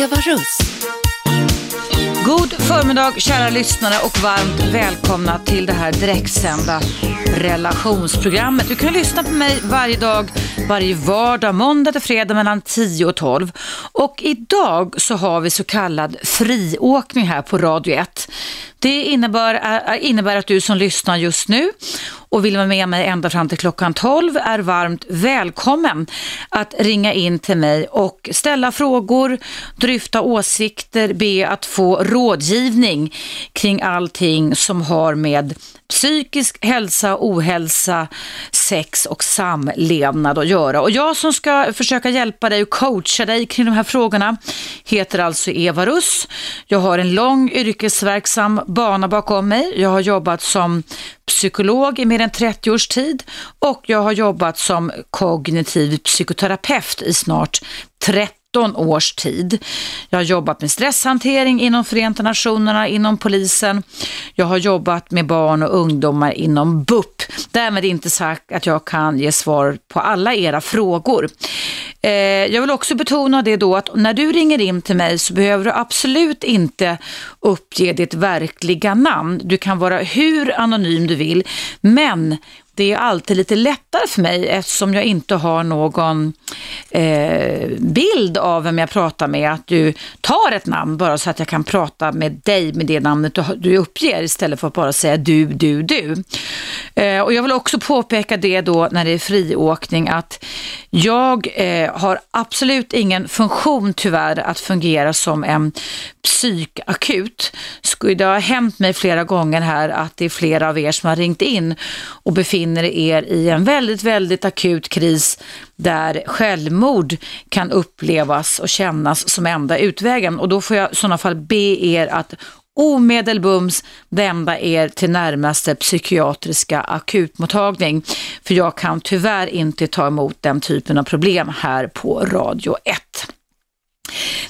Eva Russ. God förmiddag kära lyssnare och varmt välkomna till det här direktsända relationsprogrammet. Du kan lyssna på mig varje dag, varje vardag, måndag till fredag mellan 10 och 12. Och idag så har vi så kallad friåkning här på Radio 1. Det innebär, innebär att du som lyssnar just nu och vill vara med mig ända fram till klockan 12 är varmt välkommen att ringa in till mig och ställa frågor, dryfta åsikter, be att få rådgivning kring allting som har med psykisk hälsa, ohälsa, sex och samlevnad att göra. Och jag som ska försöka hjälpa dig och coacha dig kring de här frågorna heter alltså Eva Russ. Jag har en lång yrkesverksam bana bakom mig. Jag har jobbat som psykolog i mer än 30 års tid och jag har jobbat som kognitiv psykoterapeut i snart 30 17 års tid. Jag har jobbat med stresshantering inom Förenta Nationerna, inom polisen. Jag har jobbat med barn och ungdomar inom BUP. Därmed inte sagt att jag kan ge svar på alla era frågor. Eh, jag vill också betona det då att när du ringer in till mig så behöver du absolut inte uppge ditt verkliga namn. Du kan vara hur anonym du vill, men det är alltid lite lättare för mig eftersom jag inte har någon eh, bild av vem jag pratar med. Att du tar ett namn bara så att jag kan prata med dig med det namnet du, du uppger istället för att bara säga du, du, du. Eh, och jag vill också påpeka det då när det är friåkning att jag eh, har absolut ingen funktion tyvärr att fungera som en psykakut. Det har hänt mig flera gånger här att det är flera av er som har ringt in och befinner er i en väldigt, väldigt akut kris där självmord kan upplevas och kännas som enda utvägen. Och då får jag i sådana fall be er att omedelbums vända er till närmaste psykiatriska akutmottagning. För jag kan tyvärr inte ta emot den typen av problem här på Radio 1.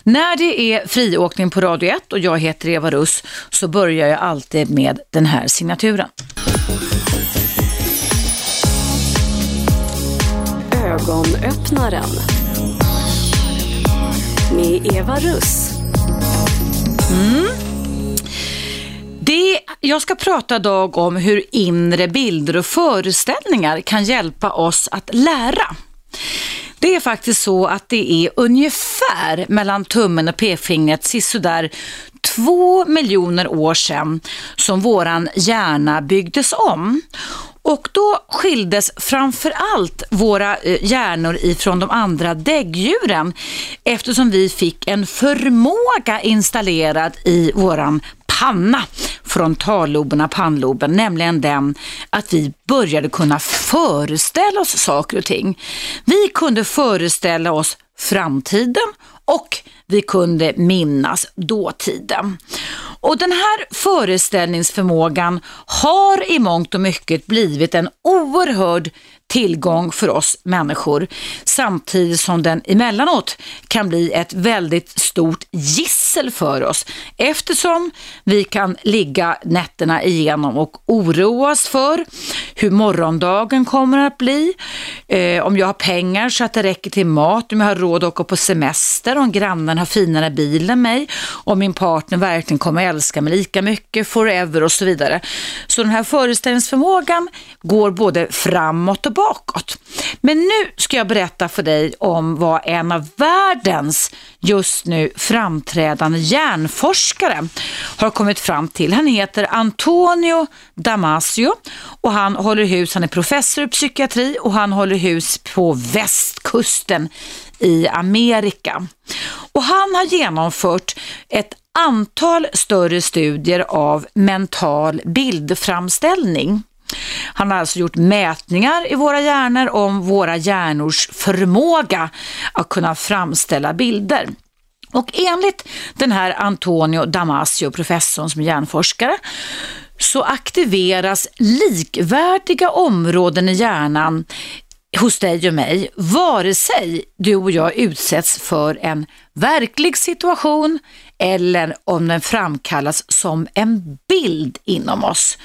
När det är friåkning på Radio 1 och jag heter Eva Russ så börjar jag alltid med den här signaturen. Ögonöppnaren med Eva Russ. Mm. Det, jag ska prata idag om hur inre bilder och föreställningar kan hjälpa oss att lära. Det är faktiskt så att det är ungefär mellan tummen och pekfingret sisådär två miljoner år sedan som våran hjärna byggdes om. Och då skildes framför allt våra eh, hjärnor ifrån de andra däggdjuren eftersom vi fick en förmåga installerad i våran panna, frontalloberna, pannloben, nämligen den att vi började kunna föreställa oss saker och ting. Vi kunde föreställa oss framtiden och vi kunde minnas dåtiden. Och den här föreställningsförmågan har i mångt och mycket blivit en oerhörd tillgång för oss människor samtidigt som den emellanåt kan bli ett väldigt stort gissel för oss eftersom vi kan ligga nätterna igenom och oroas för hur morgondagen kommer att bli, eh, om jag har pengar så att det räcker till mat, om jag har råd att åka på semester, om grannen har finare bil än mig, om min partner verkligen kommer älska mig lika mycket forever och så vidare. Så den här föreställningsförmågan går både framåt och bakåt. Men nu ska jag berätta för dig om vad en av världens just nu framträdande hjärnforskare har kommit fram till. Han heter Antonio Damasio och han håller hus, han är professor i psykiatri och han håller hus på västkusten i Amerika. Och han har genomfört ett antal större studier av mental bildframställning. Han har alltså gjort mätningar i våra hjärnor om våra hjärnors förmåga att kunna framställa bilder. Och enligt den här Antonio Damasio, professorn som är hjärnforskare, så aktiveras likvärdiga områden i hjärnan hos dig och mig, vare sig du och jag utsätts för en verklig situation eller om den framkallas som en bild inom oss.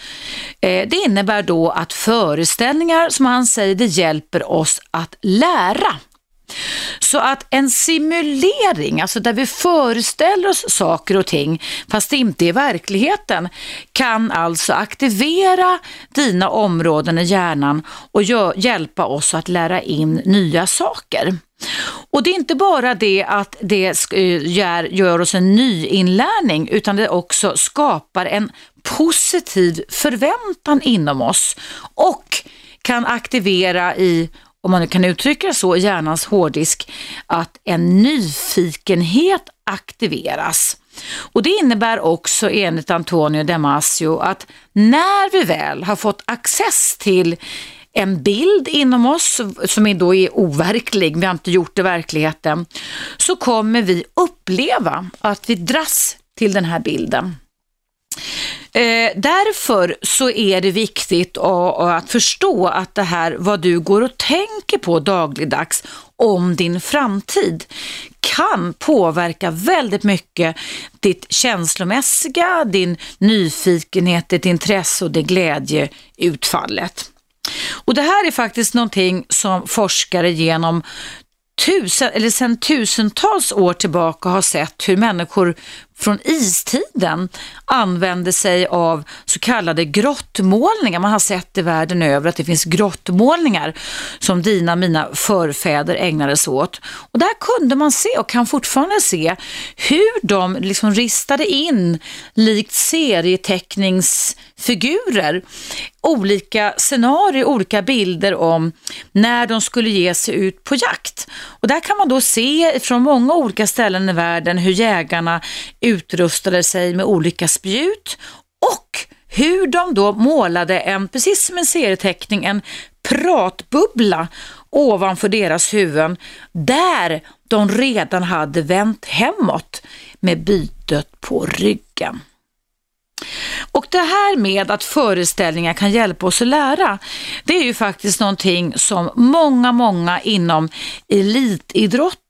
Eh, det innebär då att föreställningar, som han säger, det hjälper oss att lära. Så att en simulering, alltså där vi föreställer oss saker och ting fast det inte är verkligheten, kan alltså aktivera dina områden i hjärnan och hjälpa oss att lära in nya saker. Och det är inte bara det att det eh, gör, gör oss en ny inlärning utan det också skapar en positiv förväntan inom oss och kan aktivera i, om man nu kan uttrycka det så, hjärnans hårddisk, att en nyfikenhet aktiveras. Och Det innebär också enligt Antonio Damasio att när vi väl har fått access till en bild inom oss som då är overklig, vi har inte gjort det i verkligheten, så kommer vi uppleva att vi dras till den här bilden. Eh, därför så är det viktigt att förstå att det här vad du går och tänker på dagligdags om din framtid kan påverka väldigt mycket ditt känslomässiga, din nyfikenhet, ditt intresse och det glädjeutfallet. Och det här är faktiskt någonting som forskare genom tusen, eller sedan tusentals år tillbaka har sett hur människor från istiden använde sig av så kallade grottmålningar. Man har sett i världen över att det finns grottmålningar som dina mina förfäder ägnade sig åt. Och där kunde man se och kan fortfarande se hur de liksom ristade in likt serieteckningsfigurer olika scenarier, olika bilder om när de skulle ge sig ut på jakt. Och där kan man då se från många olika ställen i världen hur jägarna utrustade sig med olika spjut och hur de då målade en, precis som en serieteckning, en pratbubbla ovanför deras huvuden där de redan hade vänt hemåt med bytet på ryggen. Och det här med att föreställningar kan hjälpa oss att lära, det är ju faktiskt någonting som många, många inom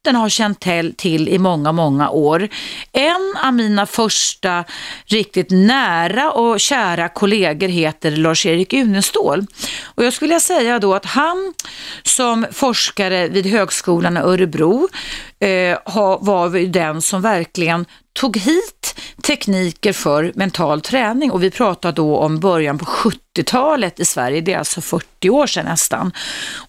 elitidrotten har känt till i många, många år. En av mina första riktigt nära och kära kollegor heter Lars-Erik Unestål. Och jag skulle säga då att han som forskare vid Högskolan i Örebro eh, var den som verkligen tog hit tekniker för mental träning och vi pratar då om början på 70-talet i Sverige, det är alltså 40 år sedan nästan.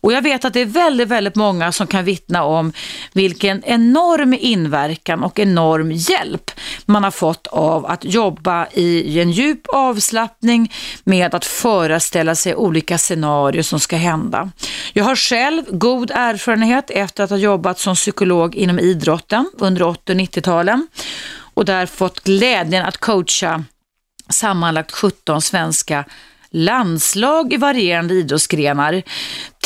Och jag vet att det är väldigt, väldigt många som kan vittna om vilken enorm inverkan och enorm hjälp man har fått av att jobba i en djup avslappning med att föreställa sig olika scenarier som ska hända. Jag har själv god erfarenhet efter att ha jobbat som psykolog inom idrotten under 80 och 90-talen och där fått glädjen att coacha sammanlagt 17 svenska landslag i varierande idrottsgrenar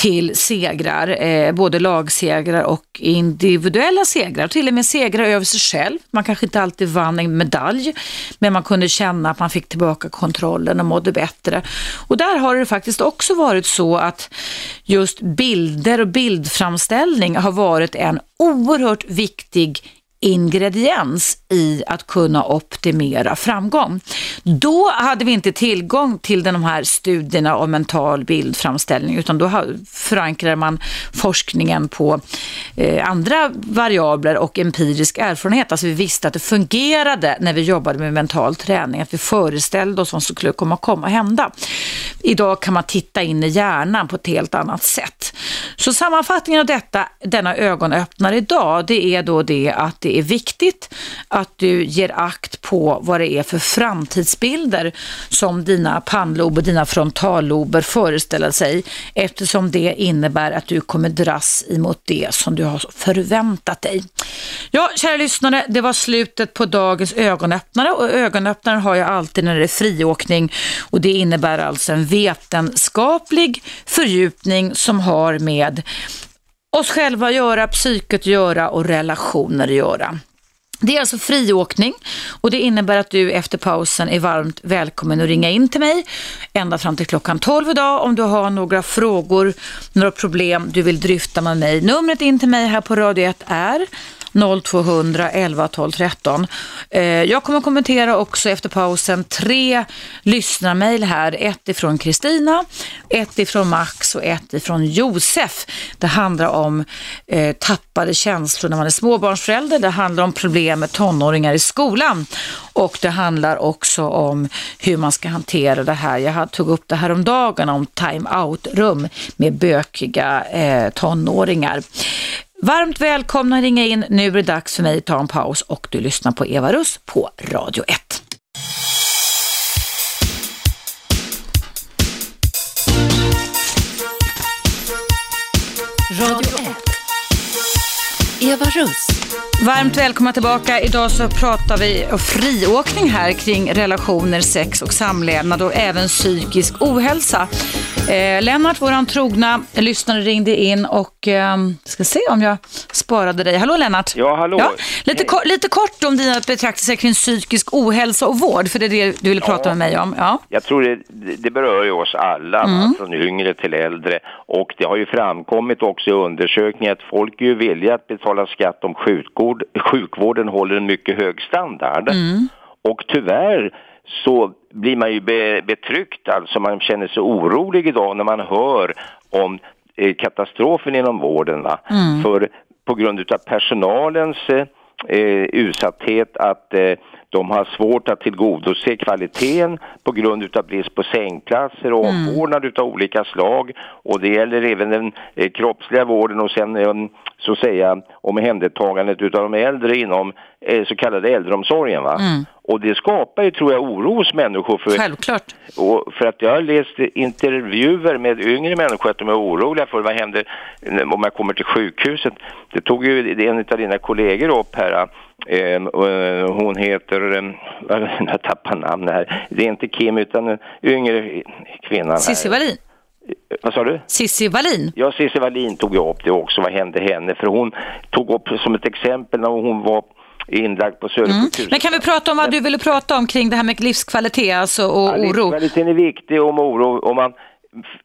till segrar, eh, både lagsegrar och individuella segrar. Till och med segrar över sig själv. Man kanske inte alltid vann en medalj, men man kunde känna att man fick tillbaka kontrollen och mådde bättre. Och där har det faktiskt också varit så att just bilder och bildframställning har varit en oerhört viktig ingrediens i att kunna optimera framgång. Då hade vi inte tillgång till de här studierna om mental bildframställning utan då förankrade man forskningen på eh, andra variabler och empirisk erfarenhet. Alltså vi visste att det fungerade när vi jobbade med mental träning, att vi föreställde oss vad som skulle komma, komma hända. Idag kan man titta in i hjärnan på ett helt annat sätt. Så sammanfattningen av detta, denna ögonöppnare idag, det är då det att det det är viktigt att du ger akt på vad det är för framtidsbilder som dina pannlober och dina frontallober föreställer sig eftersom det innebär att du kommer dras emot det som du har förväntat dig. Ja, kära lyssnare, det var slutet på dagens ögonöppnare och ögonöppnaren har jag alltid när det är friåkning och det innebär alltså en vetenskaplig fördjupning som har med oss själva göra, psyket göra och relationer göra. Det är alltså friåkning och det innebär att du efter pausen är varmt välkommen att ringa in till mig ända fram till klockan 12 idag om du har några frågor, några problem du vill dryfta med mig. Numret in till mig här på Radio 1 är 0200 11 12 13. Jag kommer kommentera också efter pausen tre lyssnarmail här. Ett ifrån Kristina, ett ifrån Max och ett ifrån Josef. Det handlar om eh, tappade känslor när man är småbarnsförälder. Det handlar om problem med tonåringar i skolan och det handlar också om hur man ska hantera det här. Jag tog upp det här om dagen om time-out-rum med bökiga eh, tonåringar. Varmt välkomna att ringa in. Nu är det dags för mig att ta en paus och du lyssnar på Eva Russ på Radio 1. Radio 1. Eva Russ. Varmt välkomna tillbaka. Idag så pratar vi om friåkning här kring relationer, sex och samlevnad och även psykisk ohälsa. Eh, Lennart, våran trogna lyssnare, ringde in och eh, ska se om jag sparade dig. Hallå Lennart! Ja, hallå! Ja, lite, ko lite kort om dina betraktelser kring psykisk ohälsa och vård, för det är det du ville prata med mig om. Ja. Jag tror det, det berör ju oss alla, mm. från yngre till äldre. Och det har ju framkommit också i undersökningar att folk är ju villiga att betala skatt om sjukvård, sjukvården håller en mycket hög standard. Mm. Och tyvärr så blir man ju be, betryckt, alltså man känner sig orolig idag när man hör om eh, katastrofen inom vården. Mm. För på grund av personalens eh, eh, utsatthet att eh, de har svårt att tillgodose kvaliteten på grund av brist på sängplatser och mm. omvårdnad utav olika slag. Och det gäller även den eh, kroppsliga vården och sen eh, så att säga omhändertagandet utav de äldre inom eh, så kallade äldreomsorgen. Va? Mm. Och det skapar ju, tror jag, oro hos människor. För, Självklart. Och för att jag har läst intervjuer med yngre människor att de är oroliga för vad händer om jag kommer till sjukhuset. Det tog ju en av dina kollegor upp här. Eh, hon heter, eh, jag tappar namn här, det är inte Kim utan en yngre kvinna. Cissi Wallin. Vad sa du? Cissi Wallin. Ja, Cissi Wallin tog jag upp det också. Vad hände henne? För hon tog upp som ett exempel när hon var inlagd på Södersjukhuset. Mm. Men kan vi prata om vad du ville prata om kring det här med livskvalitet alltså, och ja, oro? Livskvaliteten är viktig om oro. Om man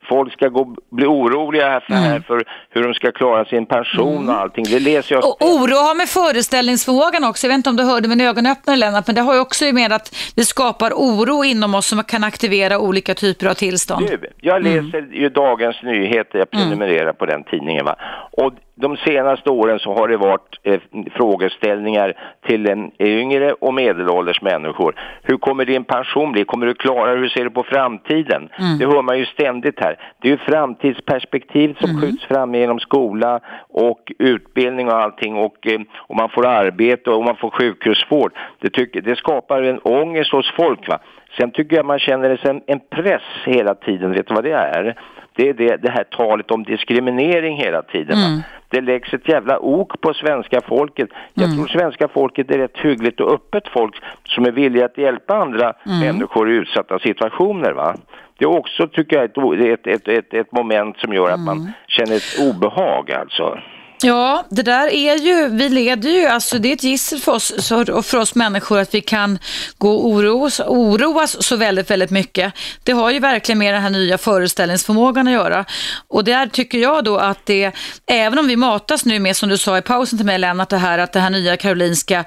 folk ska gå, bli oroliga här för, mm. här för hur de ska klara sin pension mm. och allting. Det läser jag. Och oro har med föreställningsförmågan också. Jag vet inte om du hörde min ögonöppnare Lennart, men det har ju också med att vi skapar oro inom oss som kan aktivera olika typer av tillstånd. Du, jag läser mm. ju Dagens Nyheter, jag prenumererar mm. på den tidningen va. Och de senaste åren så har det varit eh, frågeställningar till en yngre och medelålders människor. Hur kommer din pension bli? Kommer du klara Hur ser du på framtiden? Mm. Det hör man ju ständigt här. Det är ju framtidsperspektivet som mm. skjuts fram genom skola och utbildning och allting och, eh, och man får arbete och man får sjukhusvård. Det, tycker, det skapar en ångest hos folk va. Sen tycker jag man känner en press hela tiden, vet du vad det är? Det är det, det här talet om diskriminering hela tiden. Mm. Det läggs ett jävla ok på svenska folket. Jag mm. tror svenska folket är rätt hyggligt och öppet folk som är villiga att hjälpa andra mm. människor i utsatta situationer. Va? Det är också, tycker jag, ett, ett, ett, ett moment som gör att man mm. känner ett obehag alltså. Ja, det där är ju, vi leder ju, alltså det är ett gissel för oss och för oss människor att vi kan gå och oroas, oroas så väldigt, väldigt mycket. Det har ju verkligen med den här nya föreställningsförmågan att göra. Och där tycker jag då att det, även om vi matas nu med, som du sa i pausen till mig Lennart, det här att det här nya Karolinska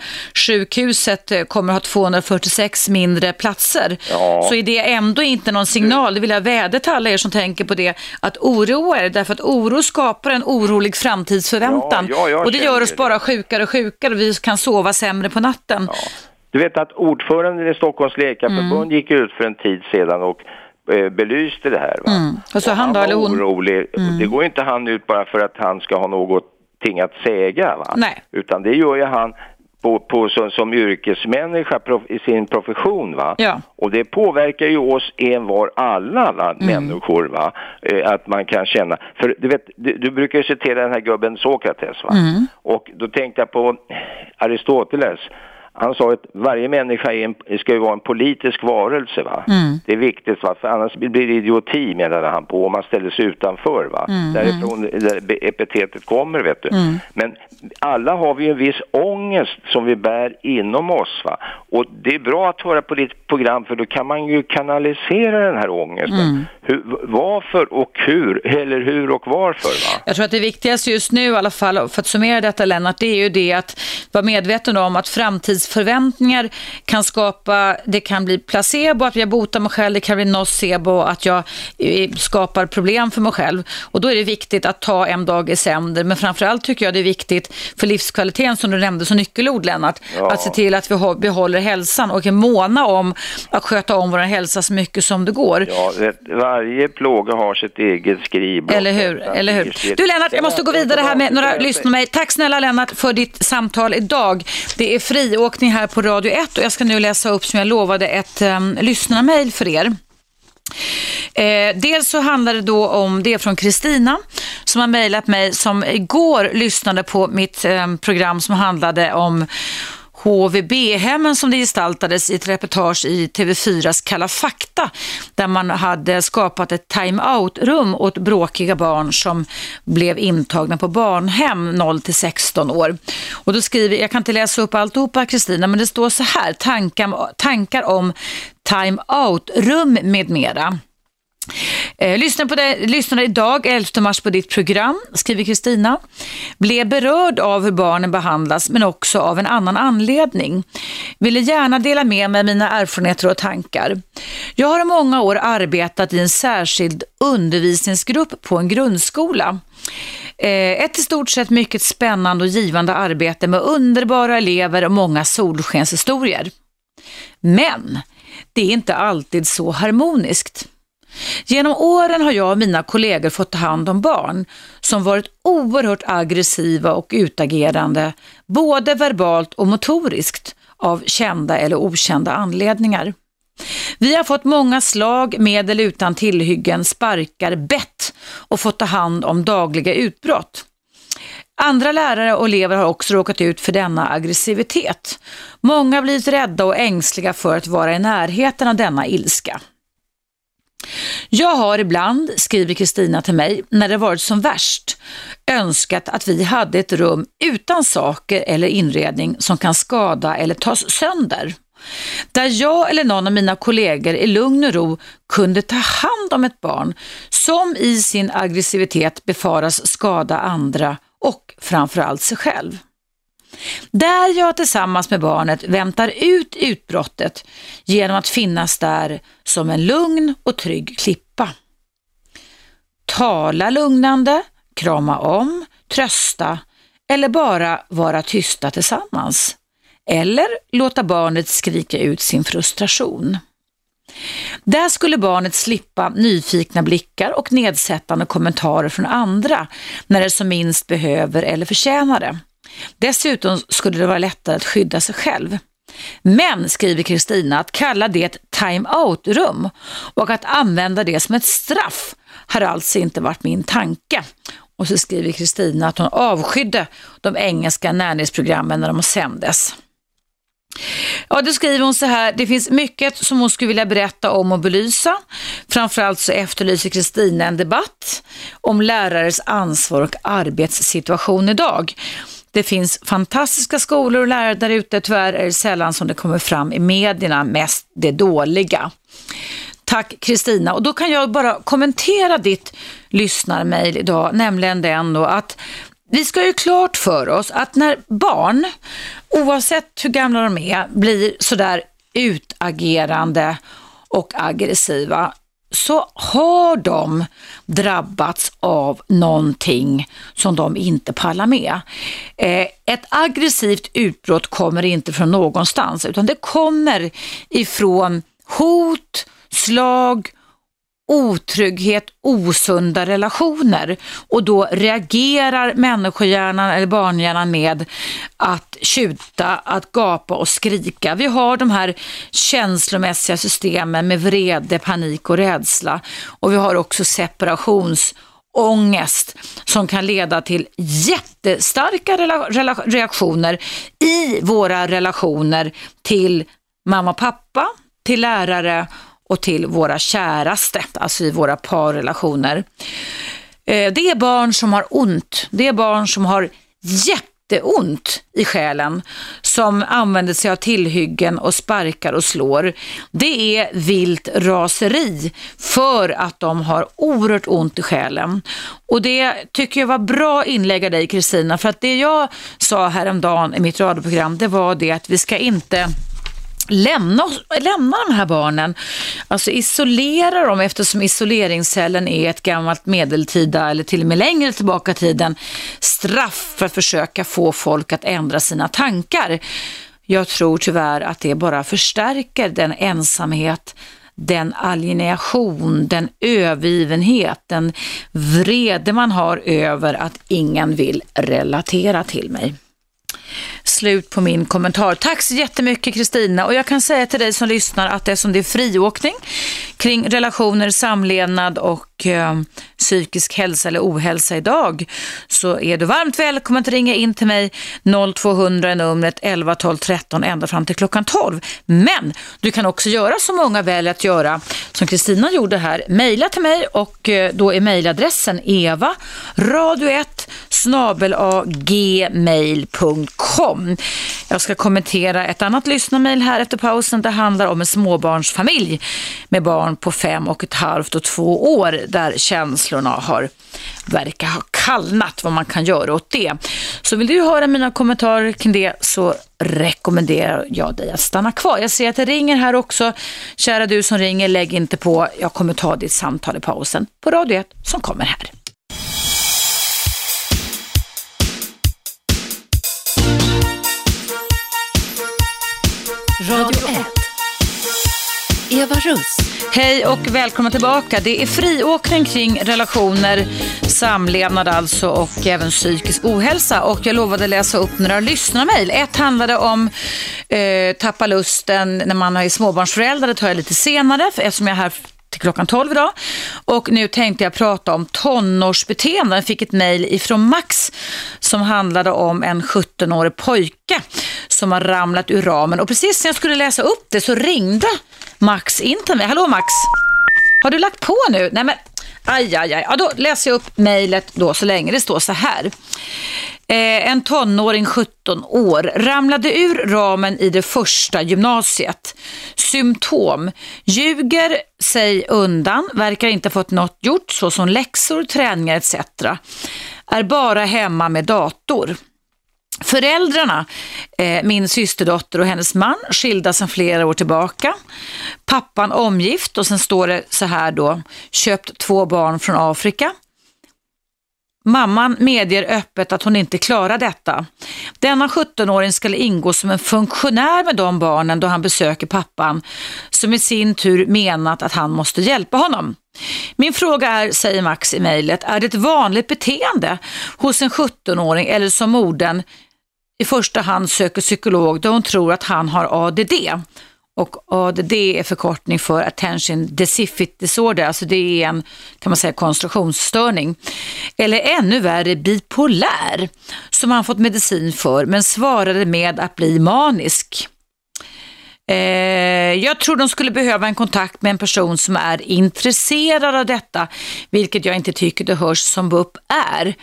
sjukhuset eh, kommer att ha 246 mindre platser, ja. så är det ändå inte någon signal, det vill jag vädja till alla er som tänker på det, att oroa er, därför att oro skapar en orolig framtidsförväntning förväntan. Ja, ja, och det gör oss bara sjukare och sjukare vi kan sova sämre på natten. Ja. Du vet att ordföranden i Stockholms läkarförbund mm. gick ut för en tid sedan och eh, belyste det här. Mm. Och så och han, han eller hon? orolig. Mm. Det går inte han ut bara för att han ska ha någonting att säga. Va? Nej. Utan det gör ju han på, på, som, som yrkesmänniska prof, i sin profession. Va? Ja. Och det påverkar ju oss en var alla va? Mm. människor. Va? Eh, att man kan känna, för du vet, du, du brukar ju citera den här gubben Sokrates va? Mm. Och då tänkte jag på Aristoteles han sa att varje människa en, ska ju vara en politisk varelse. Va? Mm. Det är viktigt, va? för annars blir det idioti menade han på om man ställer sig utanför. Va? Mm. Därifrån där epitetet kommer. vet du. Mm. Men alla har vi en viss ångest som vi bär inom oss. Va? Och det är bra att höra på ditt program för då kan man ju kanalisera den här ångesten. Mm. hur, varför och hur, eller hur och varför? Va? Jag tror att det viktigaste just nu i alla fall, för att summera detta Lennart, det är ju det att vara medveten om att framtidsförväntningar kan skapa, det kan bli placebo, att jag botar mig själv, det kan bli nocebo, att jag eh, skapar problem för mig själv. Och då är det viktigt att ta en dag i sänder, men framförallt tycker jag det är viktigt för livskvaliteten som du nämnde som nyckelord Lennart, ja. att se till att vi behåller hälsan och är måna om att sköta om vår hälsa så mycket som det går. Ja, varje plåga har sitt eget skrivblock. Eller hur, eller hur. Du Lennart, jag måste gå vidare här med några lyssnare. Tack snälla Lennart för ditt samtal idag. Det är friåkning här på Radio 1 och jag ska nu läsa upp som jag lovade ett um, lyssnarmail för er. Eh, dels så handlar det då om, det är från Kristina som har mejlat mig som igår lyssnade på mitt eh, program som handlade om HVB-hemmen som det gestaltades i ett reportage i TV4s Kalla fakta där man hade skapat ett time-out-rum åt bråkiga barn som blev intagna på barnhem 0 till 16 år. Och då skriver, jag kan inte läsa upp alltihopa Kristina, men det står så här, tankar, tankar om time-out-rum med mera. Eh, lyssna på det, lyssnade idag 11 mars på ditt program, skriver Kristina. Blev berörd av hur barnen behandlas men också av en annan anledning. Ville gärna dela med mig mina erfarenheter och tankar. Jag har i många år arbetat i en särskild undervisningsgrupp på en grundskola. Eh, ett i stort sett mycket spännande och givande arbete med underbara elever och många solskenshistorier. Men det är inte alltid så harmoniskt. Genom åren har jag och mina kollegor fått ta hand om barn som varit oerhört aggressiva och utagerande, både verbalt och motoriskt, av kända eller okända anledningar. Vi har fått många slag med eller utan tillhyggen, sparkar, bett och fått ta hand om dagliga utbrott. Andra lärare och elever har också råkat ut för denna aggressivitet. Många har blivit rädda och ängsliga för att vara i närheten av denna ilska. Jag har ibland, skriver Kristina till mig, när det varit som värst, önskat att vi hade ett rum utan saker eller inredning som kan skada eller tas sönder. Där jag eller någon av mina kollegor i lugn och ro kunde ta hand om ett barn som i sin aggressivitet befaras skada andra och framförallt sig själv. Där jag tillsammans med barnet väntar ut utbrottet genom att finnas där som en lugn och trygg klippa. Tala lugnande, krama om, trösta eller bara vara tysta tillsammans. Eller låta barnet skrika ut sin frustration. Där skulle barnet slippa nyfikna blickar och nedsättande kommentarer från andra när det som minst behöver eller förtjänar det. Dessutom skulle det vara lättare att skydda sig själv. Men, skriver Kristina, att kalla det ett time-out-rum och att använda det som ett straff har alltså inte varit min tanke. Och så skriver Kristina att hon avskydde de engelska näringsprogrammen när de sändes. Ja, då skriver hon så här, det finns mycket som hon skulle vilja berätta om och belysa. Framförallt så efterlyser Kristina en debatt om lärares ansvar och arbetssituation idag. Det finns fantastiska skolor och lärare där ute. Tyvärr är det sällan som det kommer fram i medierna, mest det dåliga. Tack Kristina. Och då kan jag bara kommentera ditt lyssnarmail idag, nämligen den då att vi ska ju klart för oss att när barn, oavsett hur gamla de är, blir sådär utagerande och aggressiva, så har de drabbats av någonting som de inte pallar med. Eh, ett aggressivt utbrott kommer inte från någonstans utan det kommer ifrån hot, slag, otrygghet, osunda relationer och då reagerar människohjärnan eller barnhjärnan med att tjuta, att gapa och skrika. Vi har de här känslomässiga systemen med vrede, panik och rädsla och vi har också separationsångest som kan leda till jättestarka reaktioner i våra relationer till mamma och pappa, till lärare och till våra käraste, alltså i våra parrelationer. Eh, det är barn som har ont, det är barn som har jätteont i själen som använder sig av tillhyggen och sparkar och slår. Det är vilt raseri för att de har oerhört ont i själen. Och det tycker jag var bra inlägg av dig Kristina, för att det jag sa häromdagen i mitt radioprogram, det var det att vi ska inte lämna, lämna de här barnen, alltså isolera dem eftersom isoleringscellen är ett gammalt medeltida eller till och med längre tillbaka tiden straff för att försöka få folk att ändra sina tankar. Jag tror tyvärr att det bara förstärker den ensamhet den alienation, den övergivenhet, den vrede man har över att ingen vill relatera till mig. Slut på min kommentar. Tack så jättemycket Kristina och jag kan säga till dig som lyssnar att eftersom det är friåkning kring relationer, samlevnad och eh, psykisk hälsa eller ohälsa idag så är du varmt välkommen att ringa in till mig 0200 numret 11 12 13 ända fram till klockan 12. Men du kan också göra som många väljer att göra som Kristina gjorde här. Mejla till mig och eh, då är mejladressen eva radio1 snabel gmail.com. Jag ska kommentera ett annat lyssnarmail här efter pausen. Det handlar om en småbarnsfamilj med barn på fem och ett halvt och två år där känslorna har verkar ha kallnat vad man kan göra åt det. Så vill du höra mina kommentarer kring det så rekommenderar jag dig att stanna kvar. Jag ser att det ringer här också. Kära du som ringer, lägg inte på. Jag kommer ta ditt samtal i pausen på Radio 1 som kommer här. Radio 1. Eva Russ. Hej och välkomna tillbaka. Det är friåkning kring relationer, samlevnad alltså och även psykisk ohälsa. Och jag lovade läsa upp några lyssnarmail. Ett handlade om eh, tappa lusten när man är småbarnsförälder. Det tar jag lite senare eftersom jag är här till klockan 12 idag. Och nu tänkte jag prata om tonårsbeteende. Jag fick ett mejl ifrån Max som handlade om en 17-årig pojke som har ramlat ur ramen. Och precis när jag skulle läsa upp det så ringde Max in till mig. Hallå Max! Har du lagt på nu? Nej men, aj, aj, aj. Ja, då läser jag upp mejlet då så länge. Det står så här. Eh, en tonåring, 17 år, ramlade ur ramen i det första gymnasiet. Symptom. Ljuger sig undan, verkar inte fått något gjort såsom läxor, träningar etc. Är bara hemma med dator. Föräldrarna, eh, min systerdotter och hennes man, skilda sedan flera år tillbaka. Pappan omgift och sen står det så här då, köpt två barn från Afrika. Mamman medger öppet att hon inte klarar detta. Denna 17-åring skulle ingå som en funktionär med de barnen då han besöker pappan, som i sin tur menat att han måste hjälpa honom. Min fråga är, säger Max i mejlet, är det ett vanligt beteende hos en 17-åring eller som modern i första hand söker psykolog då hon tror att han har ADD? Och ADD är förkortning för Attention Deficit Disorder, alltså det är en kan man säga koncentrationsstörning. Eller ännu värre bipolär, som han fått medicin för men svarade med att bli manisk. Eh, jag tror de skulle behöva en kontakt med en person som är intresserad av detta, vilket jag inte tycker det hörs som BUP är,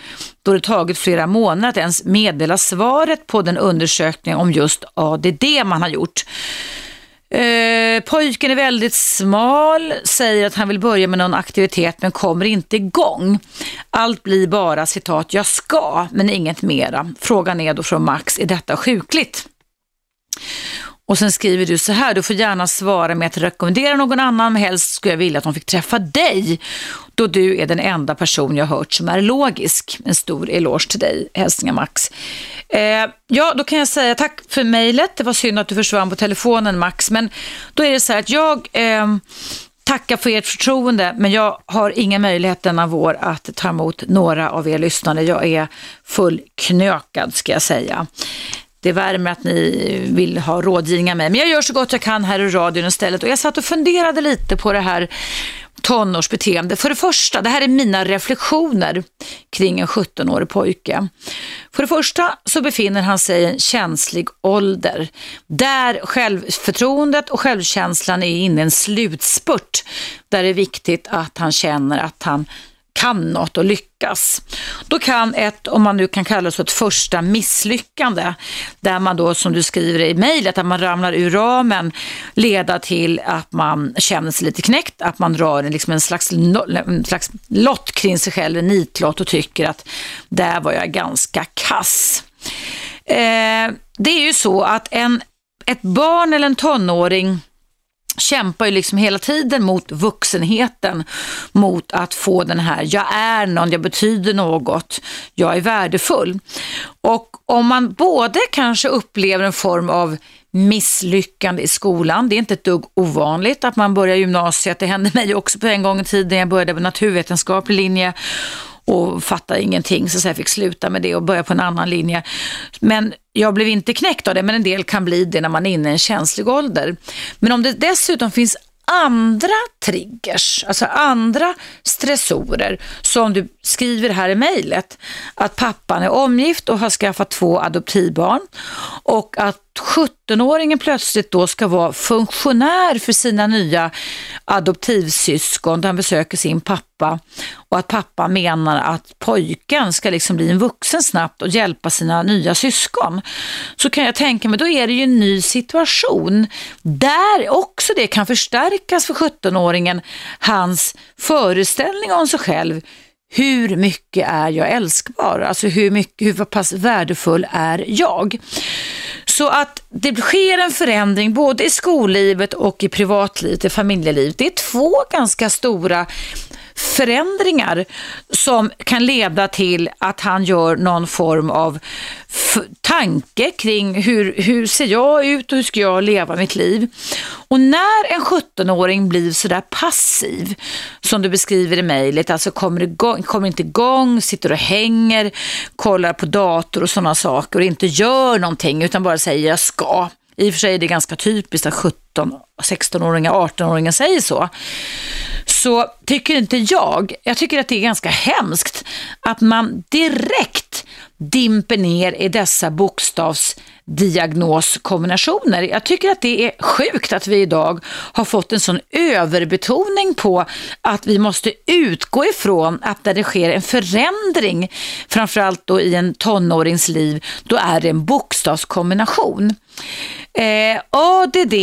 då det tagit flera månader att ens meddela svaret på den undersökning om just ADD man har gjort. Eh, pojken är väldigt smal, säger att han vill börja med någon aktivitet men kommer inte igång. Allt blir bara citat, jag ska, men inget mera. Frågan är då från Max, är detta sjukligt? Och sen skriver du så här, du får gärna svara med att rekommendera någon annan, men helst skulle jag vilja att de fick träffa dig, då du är den enda person jag hört som är logisk. En stor eloge till dig, hälsningar Max. Eh, ja, då kan jag säga tack för mejlet. Det var synd att du försvann på telefonen Max, men då är det så här att jag eh, tackar för ert förtroende, men jag har inga möjlighet denna vår att ta emot några av er lyssnare. Jag är fullknökad ska jag säga. Det värmer att ni vill ha rådgivning av mig. Men jag gör så gott jag kan här i radion istället. Och jag satt och funderade lite på det här tonårsbeteende. För det första, det här är mina reflektioner kring en 17-årig pojke. För det första så befinner han sig i en känslig ålder där självförtroendet och självkänslan är inne i en slutspurt där det är viktigt att han känner att han kan något och lyckas. Då kan ett, om man nu kan kalla det så, ett första misslyckande, där man då som du skriver i mejlet, att man ramlar ur ramen, leda till att man känner sig lite knäckt, att man drar en, liksom en, slags, en slags lott kring sig själv, en nitlott och tycker att där var jag ganska kass. Eh, det är ju så att en, ett barn eller en tonåring kämpar ju liksom hela tiden mot vuxenheten, mot att få den här, jag är någon, jag betyder något, jag är värdefull. Och om man både kanske upplever en form av misslyckande i skolan. Det är inte ett dugg ovanligt att man börjar gymnasiet. Det hände mig också på en gång i tiden. Jag började på naturvetenskaplig linje och fattade ingenting så jag fick sluta med det och börja på en annan linje. Men jag blev inte knäckt av det, men en del kan bli det när man är inne i en känslig ålder. Men om det dessutom finns andra triggers, alltså andra stressorer som du skriver här i mejlet. Att pappan är omgift och har skaffat två adoptivbarn och att 17-åringen plötsligt då ska vara funktionär för sina nya adoptivsyskon där han besöker sin pappa och att pappa menar att pojken ska liksom bli en vuxen snabbt och hjälpa sina nya syskon. Så kan jag tänka mig, då är det ju en ny situation där också det kan förstärkas för 17-åringen, hans föreställning om sig själv hur mycket är jag älskbar? Alltså hur, mycket, hur pass värdefull är jag? Så att det sker en förändring både i skollivet och i privatlivet, i familjelivet. Det är två ganska stora förändringar som kan leda till att han gör någon form av tanke kring hur, hur ser jag ut och hur ska jag leva mitt liv. Och när en 17-åring blir sådär passiv, som du beskriver i mejlet, alltså kommer, igång, kommer inte igång, sitter och hänger, kollar på dator och sådana saker och inte gör någonting utan bara säger jag ska. I och för sig är det ganska typiskt att 17, 16-åringar, 18-åringar säger så så tycker inte jag, jag tycker att det är ganska hemskt att man direkt dimper ner i dessa bokstavsdiagnoskombinationer. Jag tycker att det är sjukt att vi idag har fått en sån överbetoning på att vi måste utgå ifrån att när det sker en förändring, framförallt då i en tonårings liv, då är det en bokstavskombination. Eh, ADD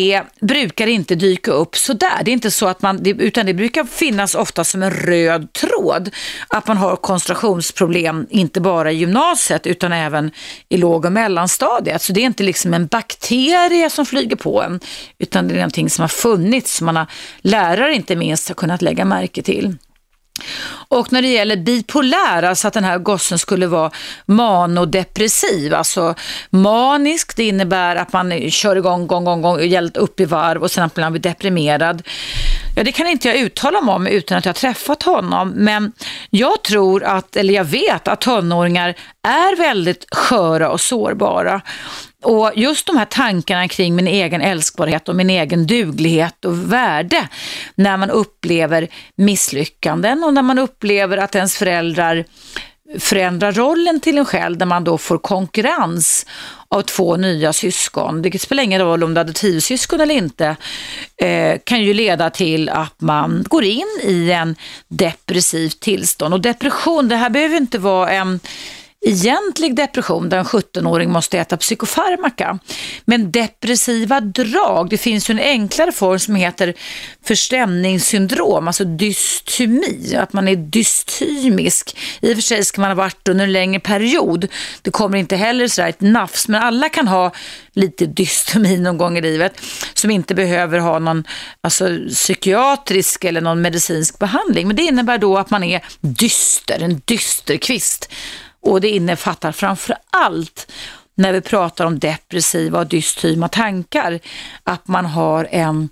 brukar inte dyka upp sådär. Det är inte så att man, utan det brukar finnas ofta som en röd tråd. Att man har koncentrationsproblem, inte bara i gymnasiet utan även i låg och mellanstadiet. Så det är inte liksom en bakterie som flyger på en, utan det är någonting som har funnits, som man har, lärare inte minst har kunnat lägga märke till. Och när det gäller bipolär, alltså att den här gossen skulle vara manodepressiv, alltså manisk, det innebär att man kör igång, gång, gång, gång, helt upp i varv och sen att man blir deprimerad. Ja, det kan inte jag uttala mig om utan att jag har träffat honom, men jag tror att, eller jag vet att tonåringar är väldigt sköra och sårbara. Och just de här tankarna kring min egen älskbarhet och min egen duglighet och värde när man upplever misslyckanden och när man upplever att ens föräldrar förändrar rollen till en själv där man då får konkurrens av två nya syskon. Det spelar ingen roll om du hade tiosyskon eller inte. Eh, kan ju leda till att man går in i en depressivt tillstånd. Och depression, det här behöver inte vara en egentlig depression där en 17-åring måste äta psykofarmaka. Men depressiva drag, det finns ju en enklare form som heter förstämningssyndrom, alltså dystemi, att man är dystymisk. I och för sig ska man ha varit under en längre period. Det kommer inte heller sådär ett nafs, men alla kan ha lite dystemi någon gång i livet som inte behöver ha någon alltså, psykiatrisk eller någon medicinsk behandling. Men det innebär då att man är dyster, en dysterkvist. Och det innefattar framför allt när vi pratar om depressiva och dystyma tankar, att man har en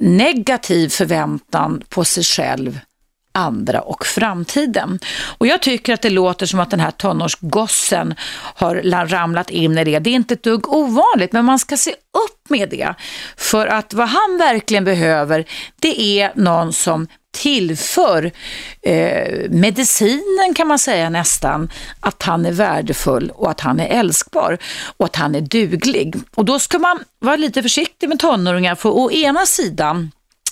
negativ förväntan på sig själv, andra och framtiden. Och jag tycker att det låter som att den här tonårsgossen har ramlat in i det. Det är inte ett dugg ovanligt, men man ska se upp med det. För att vad han verkligen behöver, det är någon som tillför eh, medicinen kan man säga nästan, att han är värdefull och att han är älskbar och att han är duglig. Och då ska man vara lite försiktig med tonåringar, för å ena sidan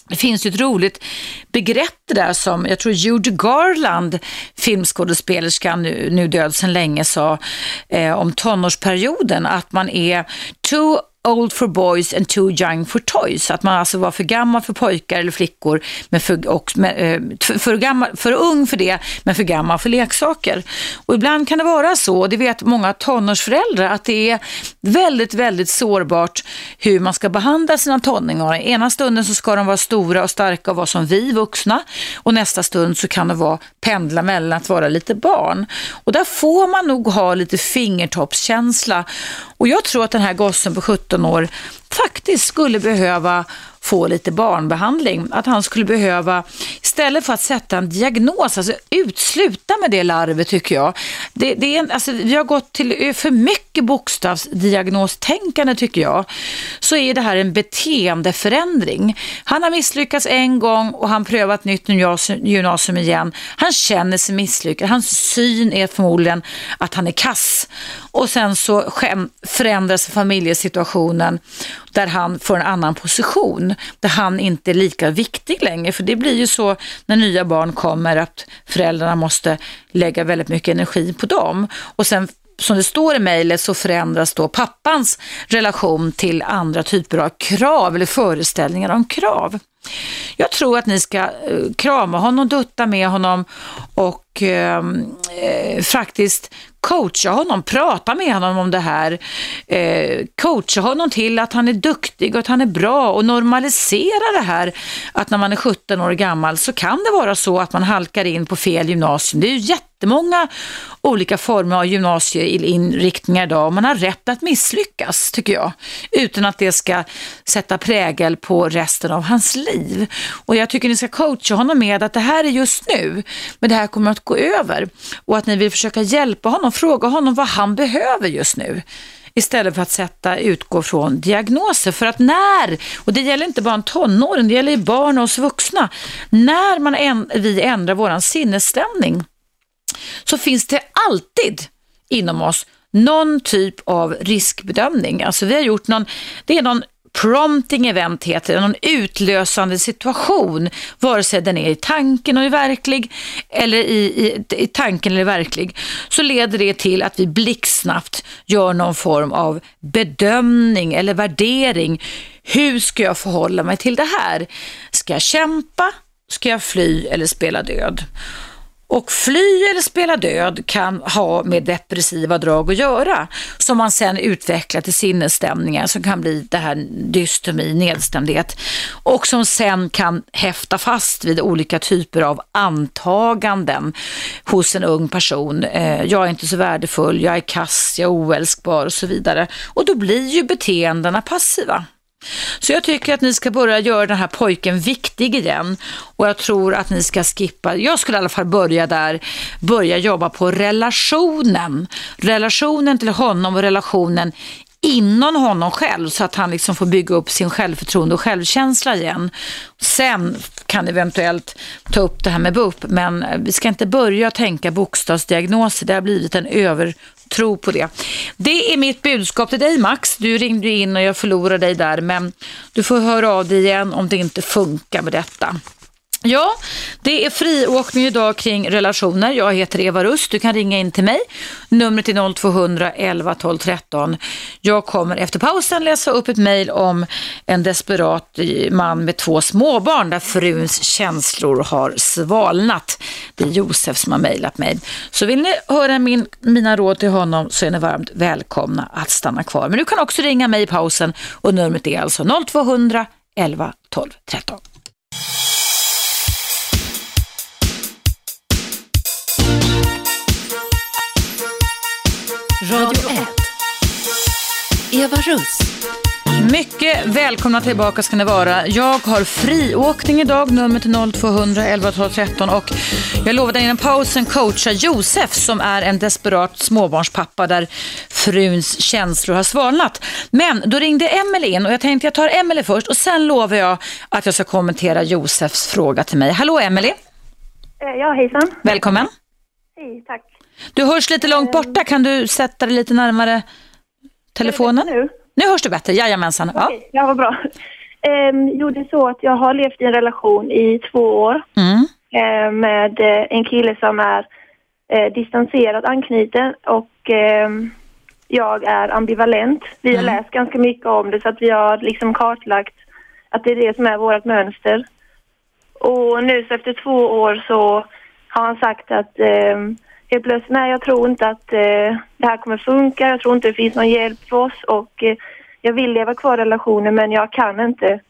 Det finns ju ett roligt begrepp där som jag tror Judy Garland, filmskådespelerskan nu, nu död sedan länge, sa eh, om tonårsperioden, att man är too old for boys and too young for toys. Att man alltså var för gammal för pojkar eller flickor, men för, och, med, eh, för, gammal, för ung för det, men för gammal för leksaker. Och ibland kan det vara så, och det vet många tonårsföräldrar, att det är väldigt, väldigt sårbart hur man ska behandla sina tonåringar. Ena stunden så ska de vara stora och starka och vara som vi vuxna och nästa stund så kan det vara pendla mellan att vara lite barn. Och där får man nog ha lite fingertoppskänsla och jag tror att den här gossen på 17 år faktiskt skulle behöva få lite barnbehandling. Att han skulle behöva, istället för att sätta en diagnos, alltså utsluta med det larvet tycker jag. Det, det är, alltså, vi har gått till för mycket bokstavsdiagnostänkande tycker jag. Så är det här en beteendeförändring. Han har misslyckats en gång och han prövat nytt gymnasium igen. Han känner sig misslyckad. Hans syn är förmodligen att han är kass. Och sen så förändras familjesituationen där han får en annan position, där han inte är lika viktig längre. För det blir ju så när nya barn kommer att föräldrarna måste lägga väldigt mycket energi på dem. Och sen som det står i mejlet så förändras då pappans relation till andra typer av krav eller föreställningar om krav. Jag tror att ni ska eh, krama honom, dutta med honom och ehm, eh, faktiskt coacha honom, prata med honom om det här, eh, coacha honom till att han är duktig och att han är bra och normalisera det här att när man är 17 år gammal så kan det vara så att man halkar in på fel gymnasium. Det är ju jättemånga olika former av gymnasieinriktningar idag och man har rätt att misslyckas tycker jag, utan att det ska sätta prägel på resten av hans liv. Och jag tycker ni ska coacha honom med att det här är just nu, men det här kommer att gå över och att ni vill försöka hjälpa honom fråga honom vad han behöver just nu istället för att sätta, utgå från diagnoser. För att när, och det gäller inte bara en tonåring, det gäller barn och oss vuxna, när man en, vi ändrar vår sinnesstämning så finns det alltid inom oss någon typ av riskbedömning. Alltså vi har gjort någon, det är någon prompting event heter det, någon utlösande situation, vare sig den är i tanken och är verklig eller i, i, i tanken eller verklig, så leder det till att vi blixtsnabbt gör någon form av bedömning eller värdering. Hur ska jag förhålla mig till det här? Ska jag kämpa? Ska jag fly eller spela död? Och fly eller spela död kan ha med depressiva drag att göra som man sen utvecklar till sinnesstämningar som kan bli det här dystomi, nedstämdhet och som sen kan häfta fast vid olika typer av antaganden hos en ung person. Eh, jag är inte så värdefull, jag är kass, jag är oälskbar och så vidare. Och då blir ju beteendena passiva. Så jag tycker att ni ska börja göra den här pojken viktig igen och jag tror att ni ska skippa, jag skulle i alla fall börja där, börja jobba på relationen. Relationen till honom och relationen inom honom själv så att han liksom får bygga upp sin självförtroende och självkänsla igen. Sen kan eventuellt ta upp det här med BUP, men vi ska inte börja tänka bokstavsdiagnoser. Det har blivit en över... Tro på det. Det är mitt budskap till dig Max. Du ringde in och jag förlorade dig där, men du får höra av dig igen om det inte funkar med detta. Ja, det är friåkning idag kring relationer. Jag heter Eva Rust. Du kan ringa in till mig. Numret är 0200 11 12 13. Jag kommer efter pausen läsa upp ett mejl om en desperat man med två småbarn där fruns känslor har svalnat. Det är Josef som har mejlat mig. Så vill ni höra min, mina råd till honom så är ni varmt välkomna att stanna kvar. Men du kan också ringa mig i pausen och numret är alltså 0200 11 12 13. Radio 1. Eva Russ. Mycket välkomna tillbaka ska ni vara. Jag har friåkning idag, nummer till 0200 11 12 13 och jag lovade innan pausen coacha Josef som är en desperat småbarnspappa där fruns känslor har svalnat. Men då ringde Emelie in och jag tänkte jag tar Emelie först och sen lovar jag att jag ska kommentera Josefs fråga till mig. Hallå Emelie. Eh, ja, hejsan. Välkommen. Hej, tack. Du hörs lite långt borta. Kan du sätta dig lite närmare telefonen? Nu? Nu hörs du bättre, jajamensan. Ja. Okej, ja, vad bra. Um, jo, det är så att jag har levt i en relation i två år Mm. eh, med eh, en kille som är eh, distanserat anknuten och ehm, jag är ambivalent. Vi har läst ganska mycket om det så att vi har liksom kartlagt att det är det som är vårt mönster. Och nu så efter två år så har han sagt att eh, helt plötsligt, nej jag tror inte att eh, det här kommer funka, jag tror inte det finns någon hjälp för oss och eh, jag vill leva kvar relationen men jag kan inte.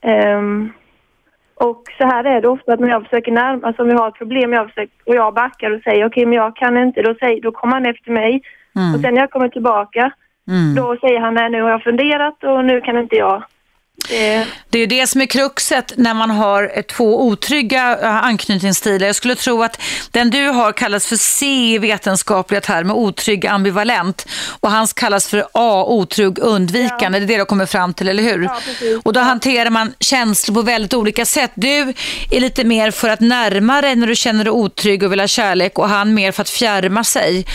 Ehm, och så här är det ofta att när jag försöker närma, alltså om vi har ett problem jag försöker, och jag backar och säger okej men jag kan inte, då, säger, då kommer han efter mig. Och sen när jag kommer tillbaka, då säger han nej nu har jag funderat och nu kan inte jag. Eh, Det är ju det som är kruxet när man har två otrygga eh, anknytningsstilar. Jag skulle tro att den du har kallas för C i vetenskapliga termer, otrygg ambivalent. Och hans kallas för A, otrygg undvikande. Det är det du kommer fram till, eller hur? Ja, och då hanterar man känslor på väldigt olika sätt. Du är lite mer för att närma dig när du känner dig otrygg och vill ha kärlek och han mer för att fjärma sig.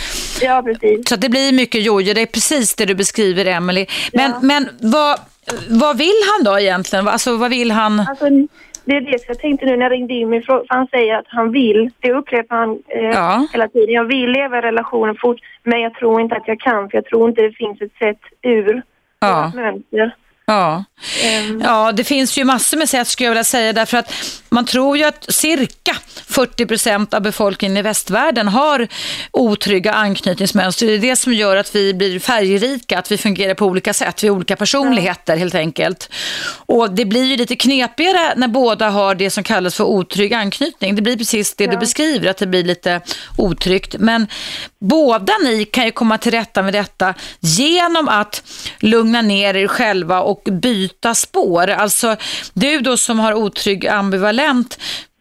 ja precis. Så det blir mycket jojo, det är precis det du beskriver Emily. Men, Ja. men vad, vad vill han då egentligen? Alltså vad vill han? Alltså, det är det jag tänkte nu när jag ringde in fråga. För han säger att han vill, det upprepar han eh, Ja. hela tiden. Jag vill leva i relationen fort, men jag tror inte att jag kan för jag tror inte det finns ett sätt ur Ja. mönster. Ja. Ehm, ja, det finns ju massor med sätt skulle jag vilja säga därför att man tror ju att cirka 40 procent av befolkningen i västvärlden har otrygga anknytningsmönster. Det är det som gör att vi blir färgrika, att vi fungerar på olika sätt, vi har olika personligheter helt enkelt. Och det blir ju lite knepigare när båda har det som kallas för otrygg anknytning. Det blir precis det du beskriver, att det blir lite otryggt. Men båda ni kan ju komma till rätta med detta genom att lugna ner er själva och byta spår. Alltså du då som har otrygg ambivalent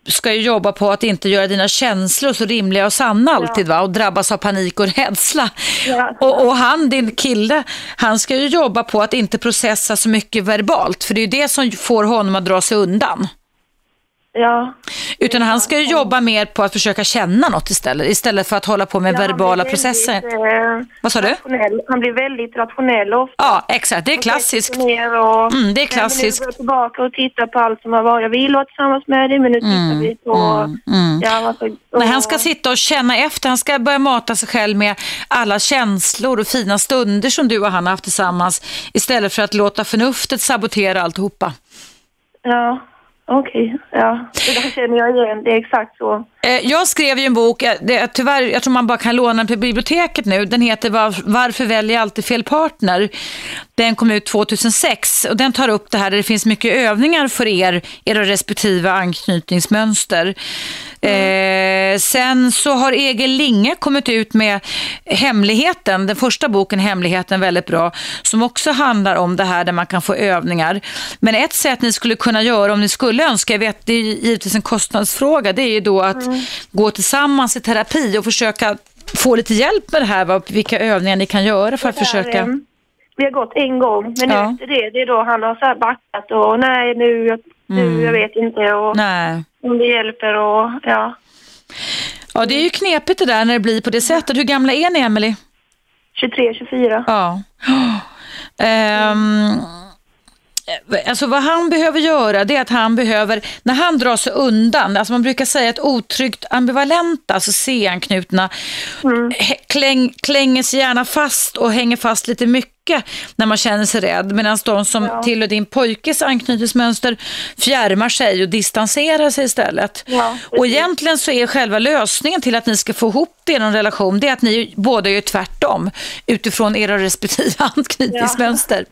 ska ju jobba på att inte göra dina känslor så rimliga och sanna alltid va? och drabbas av panik och rädsla. Ja. Och, och han, din kille, han ska ju jobba på att inte processa så mycket verbalt för det är ju det som får honom att dra sig undan. Ja. Utan han ska ju jobba mer på att försöka känna något istället, istället för att hålla på med Ja, verbala blir processer. väldigt, eh, Vad sa du? rationell. Han blir väldigt rationell ofta. Ja, exakt. Det är klassiskt. Och, Mm, det är klassiskt. Nu går tillbaka och tittar på allt som har varit. Jag vill vara tillsammans med dig men nu tittar vi på... Ja, alltså, Nej, han ska sitta och känna efter. Han ska börja mata sig själv med alla känslor och fina stunder som du och han har haft tillsammans istället för att låta förnuftet sabotera alltihopa. Ja, okej. Ja, det där känner jag igen. Det är exakt så. Eh, jag skrev ju en bok, eh, det, tyvärr, jag tror man bara kan låna den på biblioteket nu. Den heter Varför väljer jag alltid fel partner? Den kom ut 2006 och den tar upp det här där det finns mycket övningar för er, era respektive anknytningsmönster. Eh, sen så har Egil Linge kommit ut med Hemligheten, den första boken Hemligheten, väldigt bra, som också handlar om det här där man kan få övningar. Men ett sätt ni skulle kunna göra om ni skulle önska, jag vet det är givetvis en kostnadsfråga, det är ju då att gå tillsammans i terapi och försöka få lite hjälp med det här, vad, vilka övningar ni kan göra för att försöka. Vi har gått en gång, men Ja. efter det, det är då han har så här backat och nej nu, nu, jag vet inte och Nej. om det hjälper och ja. Ja, det är ju knepigt det där när det blir på det sättet. Hur gamla är ni, Emily? 23, 24. Ja. Ehm, alltså vad han behöver göra det är att han behöver, när han drar sig undan, alltså man brukar säga att otryggt ambivalenta, alltså C-anknutna, hä- kläng, klänger sig gärna fast och hänger fast lite mycket när man känner sig rädd. Medan de som Ja. tillhör din pojkes anknytningsmönster fjärmar sig och distanserar sig istället. Ja, och egentligen så är själva lösningen till att ni ska få ihop det i någon relation, det är att ni båda gör tvärtom utifrån era respektive anknytningsmönster.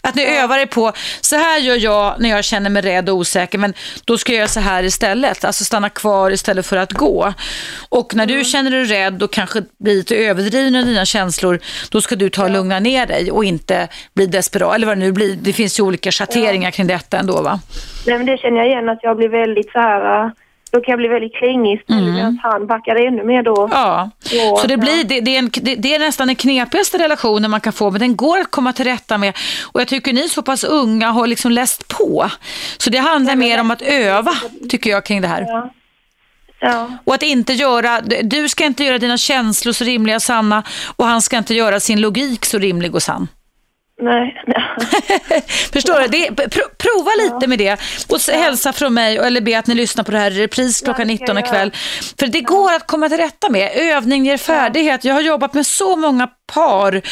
Att ni övar er på, så här gör jag när jag känner mig rädd och osäker, men då ska jag göra så här istället. Alltså stanna kvar istället för att gå. Och när du känner dig rädd och kanske blir lite överdriven i dina känslor, då ska du ta och lugna ner dig och inte bli desperat. Eller vad det nu blir. Det finns ju olika schatteringar kring detta ändå va? Nej, men det känner jag igen att jag blir väldigt så här, då kan jag bli väldigt klängig istället medan han backar ännu mer då. Mm. Ja, Ja, så det, ja. blir, det, det, är en, det, det är nästan den knepigaste relationen man kan få, men den går att komma till rätta med. Och jag tycker ni är så pass unga har liksom läst på. Så det handlar mer om att öva, tycker jag, kring det här. Ja. Ja. Och att inte göra, du ska inte göra dina känslor så rimliga och sanna och han ska inte göra sin logik så rimlig och sann. Nej. Förstår du? Det, pro, prova lite med det och ja. hälsa från mig eller be att ni lyssnar på det här i repris klockan 19 ikväll. För det går att komma till rätta med. Övning ger färdighet. Jag har jobbat med så många par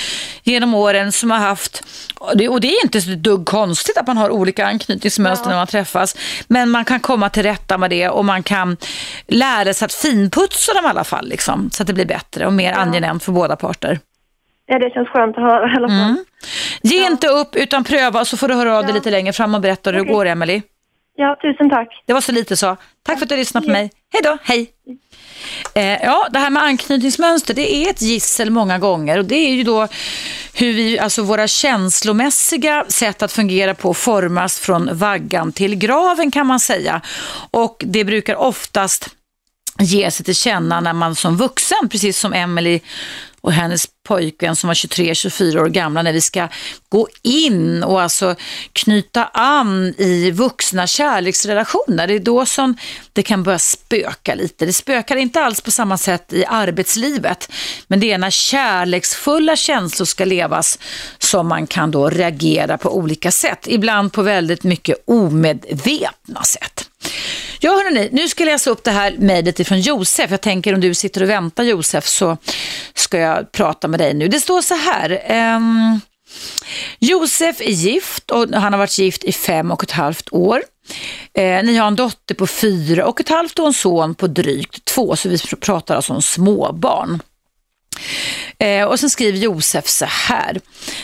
genom åren som har haft, och det är inte så dugg konstigt att man har olika anknytningsmönster ja. när man träffas, men man kan komma till rätta med det och man kan lära sig att finputsa dem i alla fall, liksom, så att det blir bättre och mer ja. angenämt för båda parter. Ja, det känns skönt att höra i alla fall. Mm. Ge ja. inte upp utan pröva så får du höra av dig lite längre fram och berätta hur okay. det går, Emelie. Ja, tusen tack. Det var så lite så. Tack för att du lyssnade på mig. Hej då, hej. Eh, ja, det här med anknytningsmönster, det är ett gissel många gånger och det är ju då hur vi, alltså våra känslomässiga sätt att fungera på formas från vaggan till graven kan man säga. Och det brukar oftast ge sig till känna när man som vuxen, precis som Emily och hennes pojkvän som var 23-24 år gamla när vi ska gå in och alltså knyta an i vuxna kärleksrelationer. Det är då som det kan börja spöka lite. Det spökar inte alls på samma sätt i arbetslivet, men det är när kärleksfulla känslor ska levas som man kan då reagera på olika sätt. Ibland på väldigt mycket omedvetna sätt. Ja, hörrni, nu ska jag läsa upp det här mejlet ifrån Josef. Jag tänker om du sitter och väntar Josef så ska jag prata med dig nu. Det står så här. Um, Josef är gift och han har varit gift i fem och ett halvt år. Eh, ni har en dotter på fyra och ett halvt och en son på drygt två, så vi pratar alltså om småbarn. Eh, och sen skriver Josef så här.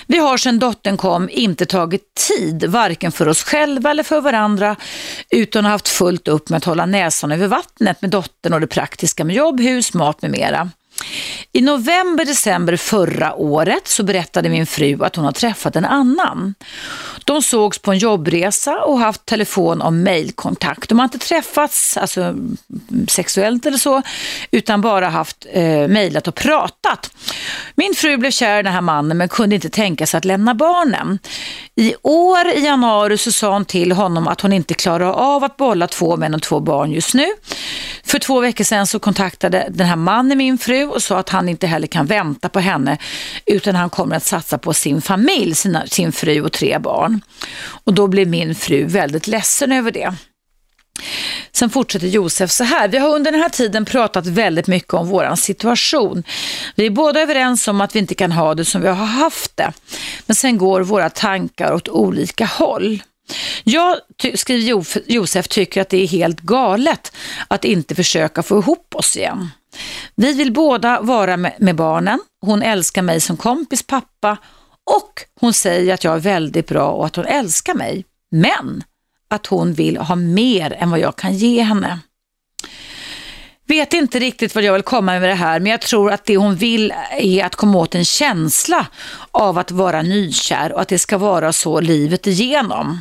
Vi har sedan dottern kom inte tagit tid, varken för oss själva eller för varandra, utan har haft fullt upp med att hålla näsan över vattnet med dottern och det praktiska med jobb, hus, mat med mera. I november, december förra året så berättade min fru att hon har träffat en annan. De sågs på en jobbresa och haft telefon och mejlkontakt. De har inte träffats alltså, sexuellt eller så, utan bara haft eh, mejlat och pratat. Min fru blev kär i den här mannen men kunde inte tänka sig att lämna barnen. I år i januari så sa hon till honom att hon inte klarar av att bolla två män och två barn just nu. För två veckor sedan så kontaktade den här mannen min fru och sa att han inte heller kan vänta på henne utan han kommer att satsa på sin familj, sina, sin fru och tre barn. Och då blev min fru väldigt ledsen över det. Sen fortsätter Josef så här. Vi har under den här tiden pratat väldigt mycket om vår situation. Vi är båda överens om att vi inte kan ha det som vi har haft det. Men sen går våra tankar åt olika håll. Jag, skriver Josef, tycker att det är helt galet att inte försöka få ihop oss igen. Vi vill båda vara med, med barnen. Hon älskar mig som kompis pappa och hon säger att jag är väldigt bra och att hon älskar mig. Men att hon vill ha mer än vad jag kan ge henne. Vet inte riktigt vad jag vill komma med det här, men jag tror att det hon vill är att komma åt en känsla av att vara nykär och att det ska vara så livet igenom.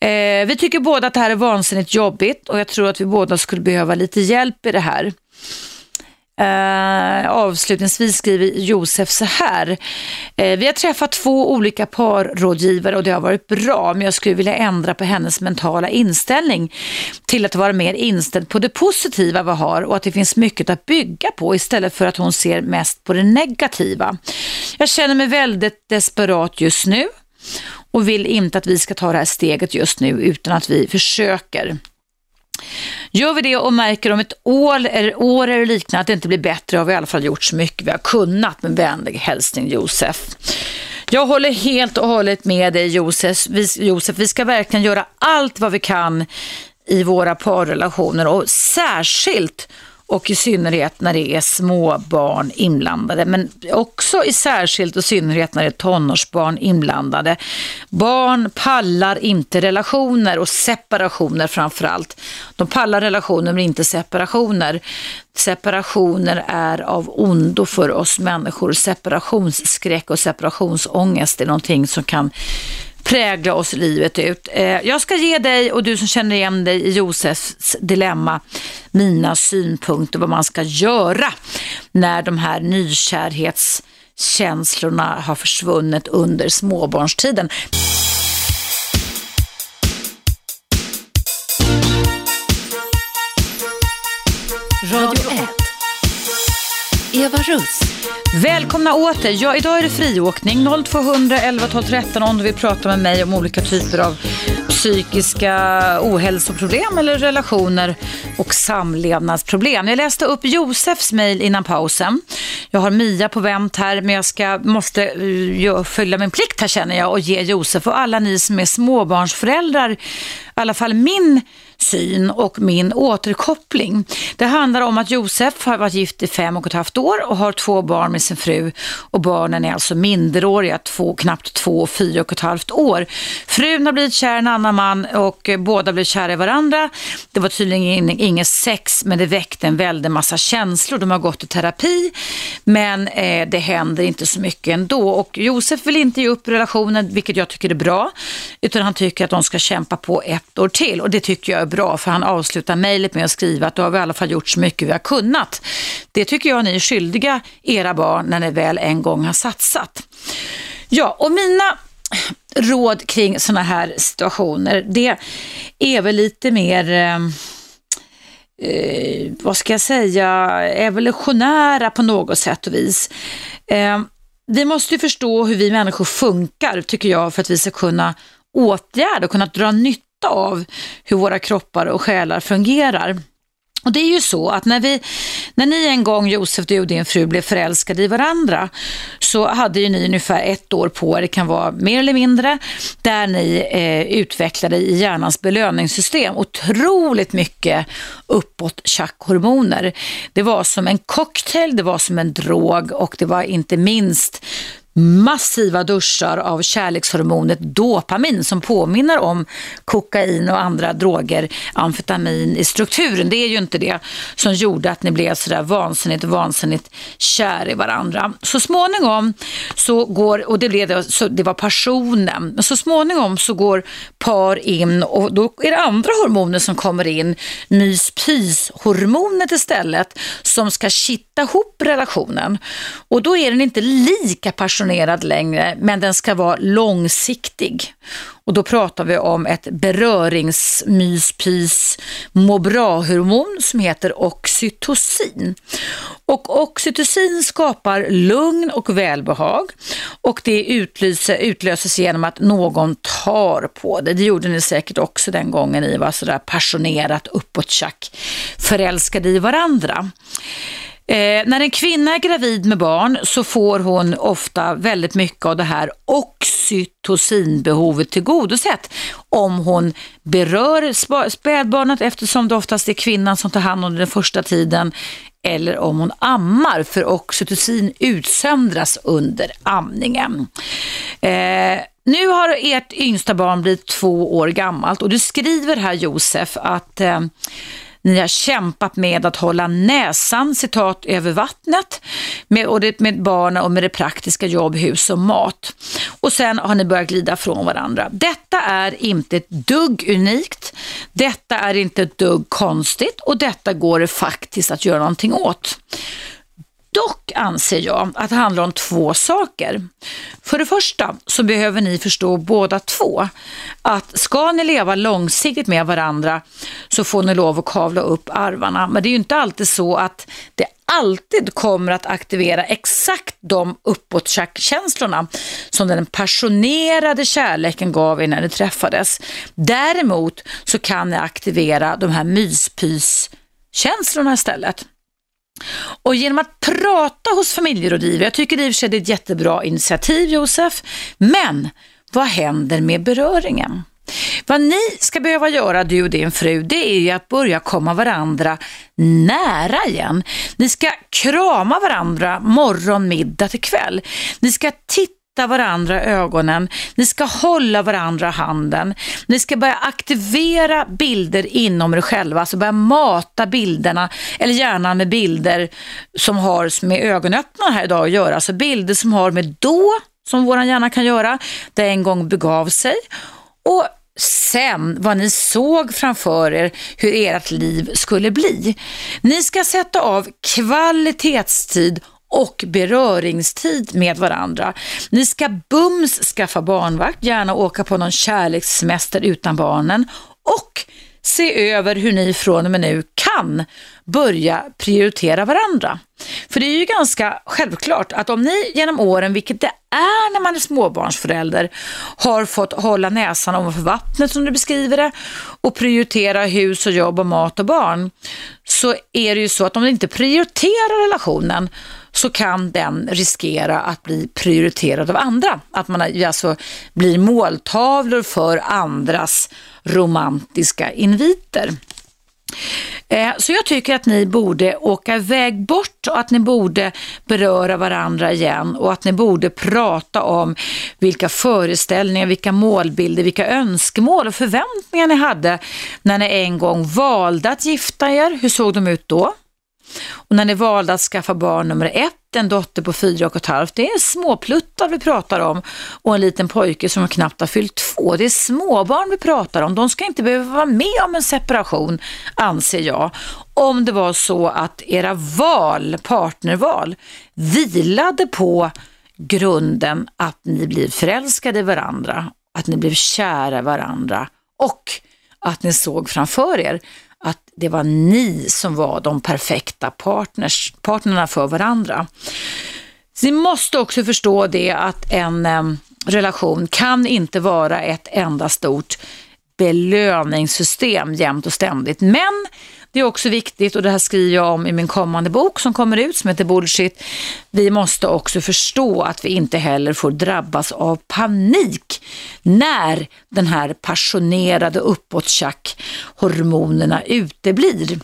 Eh, vi tycker båda att det här är vansinnigt jobbigt och jag tror att vi båda skulle behöva lite hjälp i det här. Eh, avslutningsvis skriver Josef så här. Eh, vi har träffat två olika parrådgivare och det har varit bra men jag skulle vilja ändra på hennes mentala inställning till att vara mer inställd på det positiva vi har och att det finns mycket att bygga på istället för att hon ser mest på det negativa. Jag känner mig väldigt desperat just nu och vill inte att vi ska ta det här steget just nu utan att vi försöker. Gör vi det och märker om ett år eller, år eller liknande att det inte blir bättre har vi i alla fall gjort så mycket vi har kunnat med vänlig hälsning Josef. Jag håller helt och hållet med dig Josef. Vi, Josef. Vi ska verkligen göra allt vad vi kan i våra parrelationer och särskilt och i synnerhet när det är små barn inblandade, men också i särskilt och synnerhet när det är tonårsbarn inblandade. Barn pallar inte relationer och separationer framför allt. De pallar relationer men inte separationer. Separationer är av ondo för oss människor. Separationsskräck och separationsångest är någonting som kan prägla oss livet ut. Eh, jag ska ge dig och du som känner igen dig i Josefs dilemma mina synpunkter vad man ska göra när de här nykärhetskänslorna har försvunnit under småbarnstiden. Radio 1 Eva Russ. Välkomna åter. Ja, idag är det friåkning. 0200 11 12 13 om du vill prata med mig om olika typer av psykiska ohälsoproblem eller relationer och samlevnadsproblem. Jag läste upp Josefs mejl innan pausen. Jag har Mia på vänt här, men jag ska, måste eh, jag, fylla min plikt här känner jag och ge Josef och alla ni som är småbarnsföräldrar, i alla fall min syn och min återkoppling. Det handlar om att Josef har varit gift i fem och ett halvt år och har två barn med sin fru och barnen är alltså minderåriga, två, knappt två och fyra och ett halvt år. Frun har blivit kär i en annan man och båda blev kära i varandra. Det var tydligen inget sex men det väckte en väldig massa känslor. De har gått i terapi men eh, det händer inte så mycket ändå och Josef vill inte ge upp relationen vilket jag tycker är bra utan han tycker att de ska kämpa på ett år till och det tycker jag är bra för han avslutar mejlet med att skriva att då har vi i alla fall gjort så mycket vi har kunnat. Det tycker jag ni är skyldiga era barn när ni väl en gång har satsat. Ja, och mina råd kring sådana här situationer, det är väl lite mer eh, eh, vad ska jag säga, evolutionära på något sätt och vis. Eh, vi måste ju förstå hur vi människor funkar, tycker jag, för att vi ska kunna åtgärda och kunna dra nytta av hur våra kroppar och själar fungerar. Och det är ju så att när, vi, när ni en gång, Josef, du och din fru blev förälskade i varandra så hade ju ni ungefär ett år på er, det kan vara mer eller mindre, där ni eh, utvecklade i hjärnans belöningssystem otroligt mycket uppåt hormoner Det var som en cocktail, det var som en drog och det var inte minst massiva duschar av kärlekshormonet dopamin som påminner om kokain och andra droger, amfetamin i strukturen. Det är ju inte det som gjorde att ni blev sådär vansinnigt, vansinnigt kär i varandra. Så småningom så går, och det, blev det, så det var passionen, men så småningom så går par in och då är det andra hormoner som kommer in, myspys-hormonet istället, som ska kitta ihop relationen. Och då är den inte lika passionerad passionerad längre, men den ska vara långsiktig. Och då pratar vi om ett beröringsmyspys må bra-hormon som heter oxytocin. Och oxytocin skapar lugn och välbehag och det utlöses, utlöses genom att någon tar på det. Det gjorde ni säkert också den gången ni var sådär passionerat uppåttjack förälskade i varandra. Eh, när en kvinna är gravid med barn så får hon ofta väldigt mycket av det här oxytocinbehovet tillgodosett om hon berör spädbarnet eftersom det oftast är kvinnan som tar hand om det den första tiden eller om hon ammar för oxytocin utsöndras under amningen. Eh, nu har ert yngsta barn blivit två år gammalt och du skriver här Josef att eh, ni har kämpat med att hålla näsan, citat, över vattnet med, och det, med barnen och med det praktiska jobb, hus och mat. Och sen har ni börjat glida från varandra. Detta är inte ett dugg unikt. Detta är inte ett dugg konstigt och detta går det faktiskt att göra någonting åt. Dock anser jag att det handlar om två saker. För det första så behöver ni förstå båda två att ska ni leva långsiktigt med varandra så får ni lov att kavla upp arvarna. Men det är ju inte alltid så att det alltid kommer att aktivera exakt de uppåtkänslorna som den passionerade kärleken gav er när ni träffades. Däremot så kan ni aktivera de här myspyskänslorna istället. Och genom att prata hos familjerådgivare, jag tycker i och för sig det är ett jättebra initiativ Josef, men vad händer med beröringen? Vad ni ska behöva göra, du och din fru, det är att börja komma varandra nära igen. Ni ska krama varandra morgon, middag till kväll. Ni ska titta titta varandra i ögonen, ni ska hålla varandra handen, ni ska börja aktivera bilder inom er själva, alltså börja mata bilderna, eller gärna med bilder som har med ögonöppnare här idag att göra, alltså bilder som har med då, som våran hjärna kan göra, det en gång begav sig, och sen vad ni såg framför er hur ert liv skulle bli. Ni ska sätta av kvalitetstid och beröringstid med varandra. Ni ska bums skaffa barnvakt, gärna åka på någon kärlekssemester utan barnen och se över hur ni från och med nu kan börja prioritera varandra. För det är ju ganska självklart att om ni genom åren, vilket det är när man är småbarnsförälder, har fått hålla näsan ovanför vattnet som du beskriver det och prioritera hus och jobb och mat och barn, så är det ju så att om ni inte prioriterar relationen så kan den riskera att bli prioriterad av andra. Att man alltså blir måltavlor för andras romantiska inviter. Eh, så jag tycker att ni borde åka iväg bort och att ni borde beröra varandra igen och att ni borde prata om vilka föreställningar, vilka målbilder, vilka önskemål och förväntningar ni hade när ni en gång valde att gifta er. Hur såg de ut då? Och när ni valde att skaffa barn nummer ett, en dotter på fyra och ett halvt, det är småpluttar vi pratar om och en liten pojke som knappt har fyllt två. Det är småbarn vi pratar om. De ska inte behöva vara med om en separation, anser jag. Om det var så att era val, partnerval, vilade på grunden att ni blir förälskade i varandra, att ni blev kära i varandra och att ni såg framför er att det var ni som var de perfekta partners, partnerna för varandra. ni måste också förstå det att en eh, relation kan inte vara ett enda stort belöningssystem jämt och ständigt. Men det är också viktigt, och det här skriver jag om i min kommande bok som kommer ut som heter Bullshit. Vi måste också förstå att vi inte heller får drabbas av panik när den här passionerade uppåttjack hormonerna uteblir.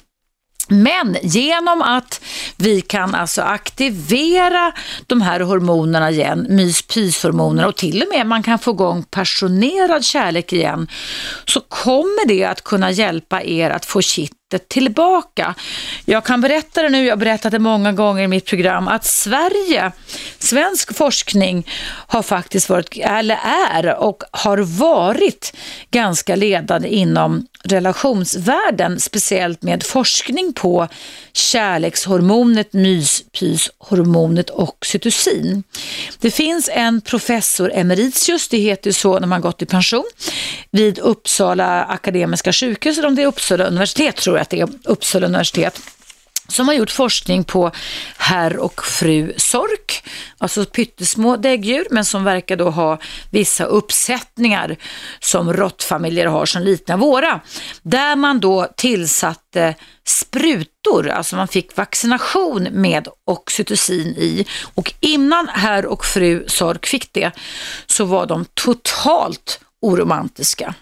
Men genom att vi kan alltså aktivera de här hormonerna igen, mys-pys-hormonerna och till och med man kan få igång passionerad kärlek igen, så kommer det att kunna hjälpa er att få kitt sättet tillbaka. Jag kan berätta det nu, jag har berättat det många gånger i mitt program, att Sverige, svensk forskning har faktiskt varit, eller är och har varit ganska ledande inom relationsvärlden, speciellt med forskning på kärlekshormonet, myspyshormonet oxytocin. Det finns en professor emeritius, det heter så när man gått i pension, vid Uppsala Akademiska sjukhus, eller om det är Uppsala universitet tror jag jag tror att det är, Uppsala universitet som har gjort forskning på herr och fru sork, alltså pyttesmå däggdjur, men som verkar då ha vissa uppsättningar som råttfamiljer har som liknar våra. Där man då tillsatte sprutor, alltså man fick vaccination med oxytocin i och innan herr och fru sork fick det så var de totalt oromantiska.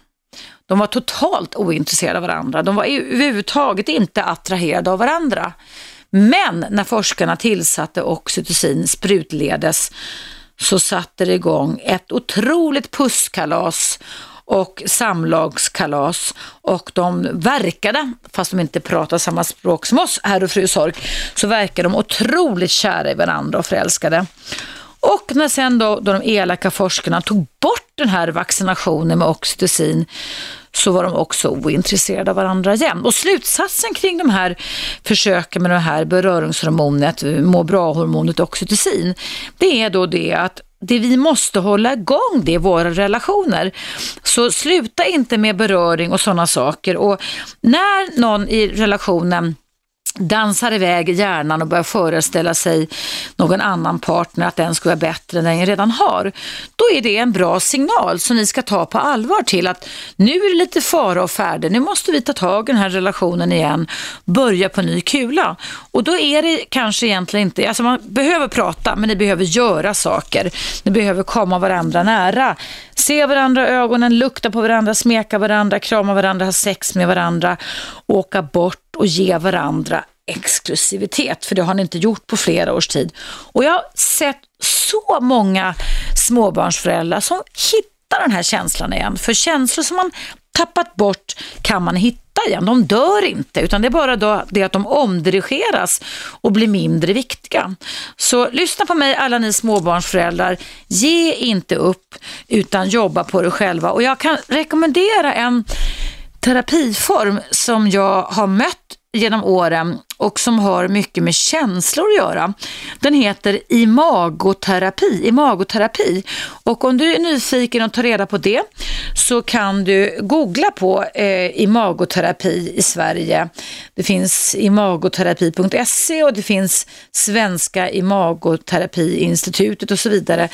De var totalt ointresserade av varandra. De var överhuvudtaget inte attraherade av varandra. Men när forskarna tillsatte oxytocin sprutledes så satte det igång ett otroligt pusskalas och samlagskalas och de verkade, fast de inte pratar samma språk som oss, herr och fru Sorg, så verkade de otroligt kära i varandra och förälskade. Och när sen då, då de elaka forskarna tog bort den här vaccinationen med oxytocin så var de också ointresserade av varandra igen. Och slutsatsen kring de här försöken med det här beröringshormonet, må bra-hormonet oxytocin, det är då det att det vi måste hålla igång det är våra relationer. Så sluta inte med beröring och sådana saker. Och när någon i relationen dansar iväg i hjärnan och börjar föreställa sig någon annan partner, att den ska vara bättre än den jag redan har, då är det en bra signal som ni ska ta på allvar till att nu är det lite fara och färde, nu måste vi ta tag i den här relationen igen, börja på ny kula. Och då är det kanske egentligen inte, alltså man behöver prata, men ni behöver göra saker. Ni behöver komma varandra nära, se varandra i ögonen, lukta på varandra, smeka varandra, krama varandra, ha sex med varandra, åka bort och ge varandra exklusivitet, för det har ni inte gjort på flera års tid. Och jag har sett så många småbarnsföräldrar som hittar den här känslan igen. För känslor som man tappat bort kan man hitta igen. De dör inte, utan det är bara då det att de omdirigeras och blir mindre viktiga. Så lyssna på mig alla ni småbarnsföräldrar. Ge inte upp, utan jobba på det själva. Och jag kan rekommendera en terapiform som jag har mött genom åren och som har mycket med känslor att göra. Den heter imagoterapi, imagoterapi. Och om du är nyfiken och tar reda på det så kan du googla på eh, imagoterapi i Sverige. Det finns imagoterapi.se och det finns Svenska Imagoterapiinstitutet och så vidare.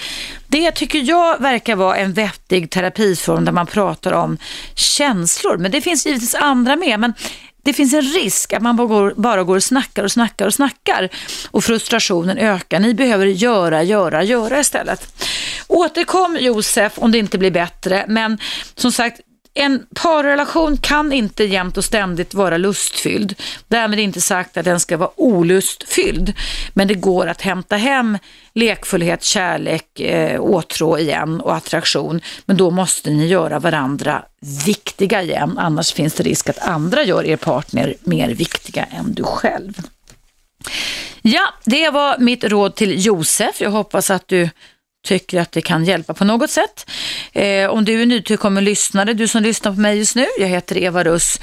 Det tycker jag verkar vara en vettig terapiform där man pratar om känslor. Men det finns givetvis andra med. Men det finns en risk att man bara går och snackar och snackar och snackar och frustrationen ökar. Ni behöver göra, göra, göra istället. Återkom Josef om det inte blir bättre, men som sagt, en parrelation kan inte jämt och ständigt vara lustfylld. Därmed inte sagt att den ska vara olustfylld. Men det går att hämta hem lekfullhet, kärlek, eh, åtrå igen och attraktion. Men då måste ni göra varandra viktiga igen. Annars finns det risk att andra gör er partner mer viktiga än du själv. Ja, det var mitt råd till Josef. Jag hoppas att du tycker att det kan hjälpa på något sätt. Eh, om du är nytillkommen lyssnare, du som lyssnar på mig just nu, jag heter Eva Russ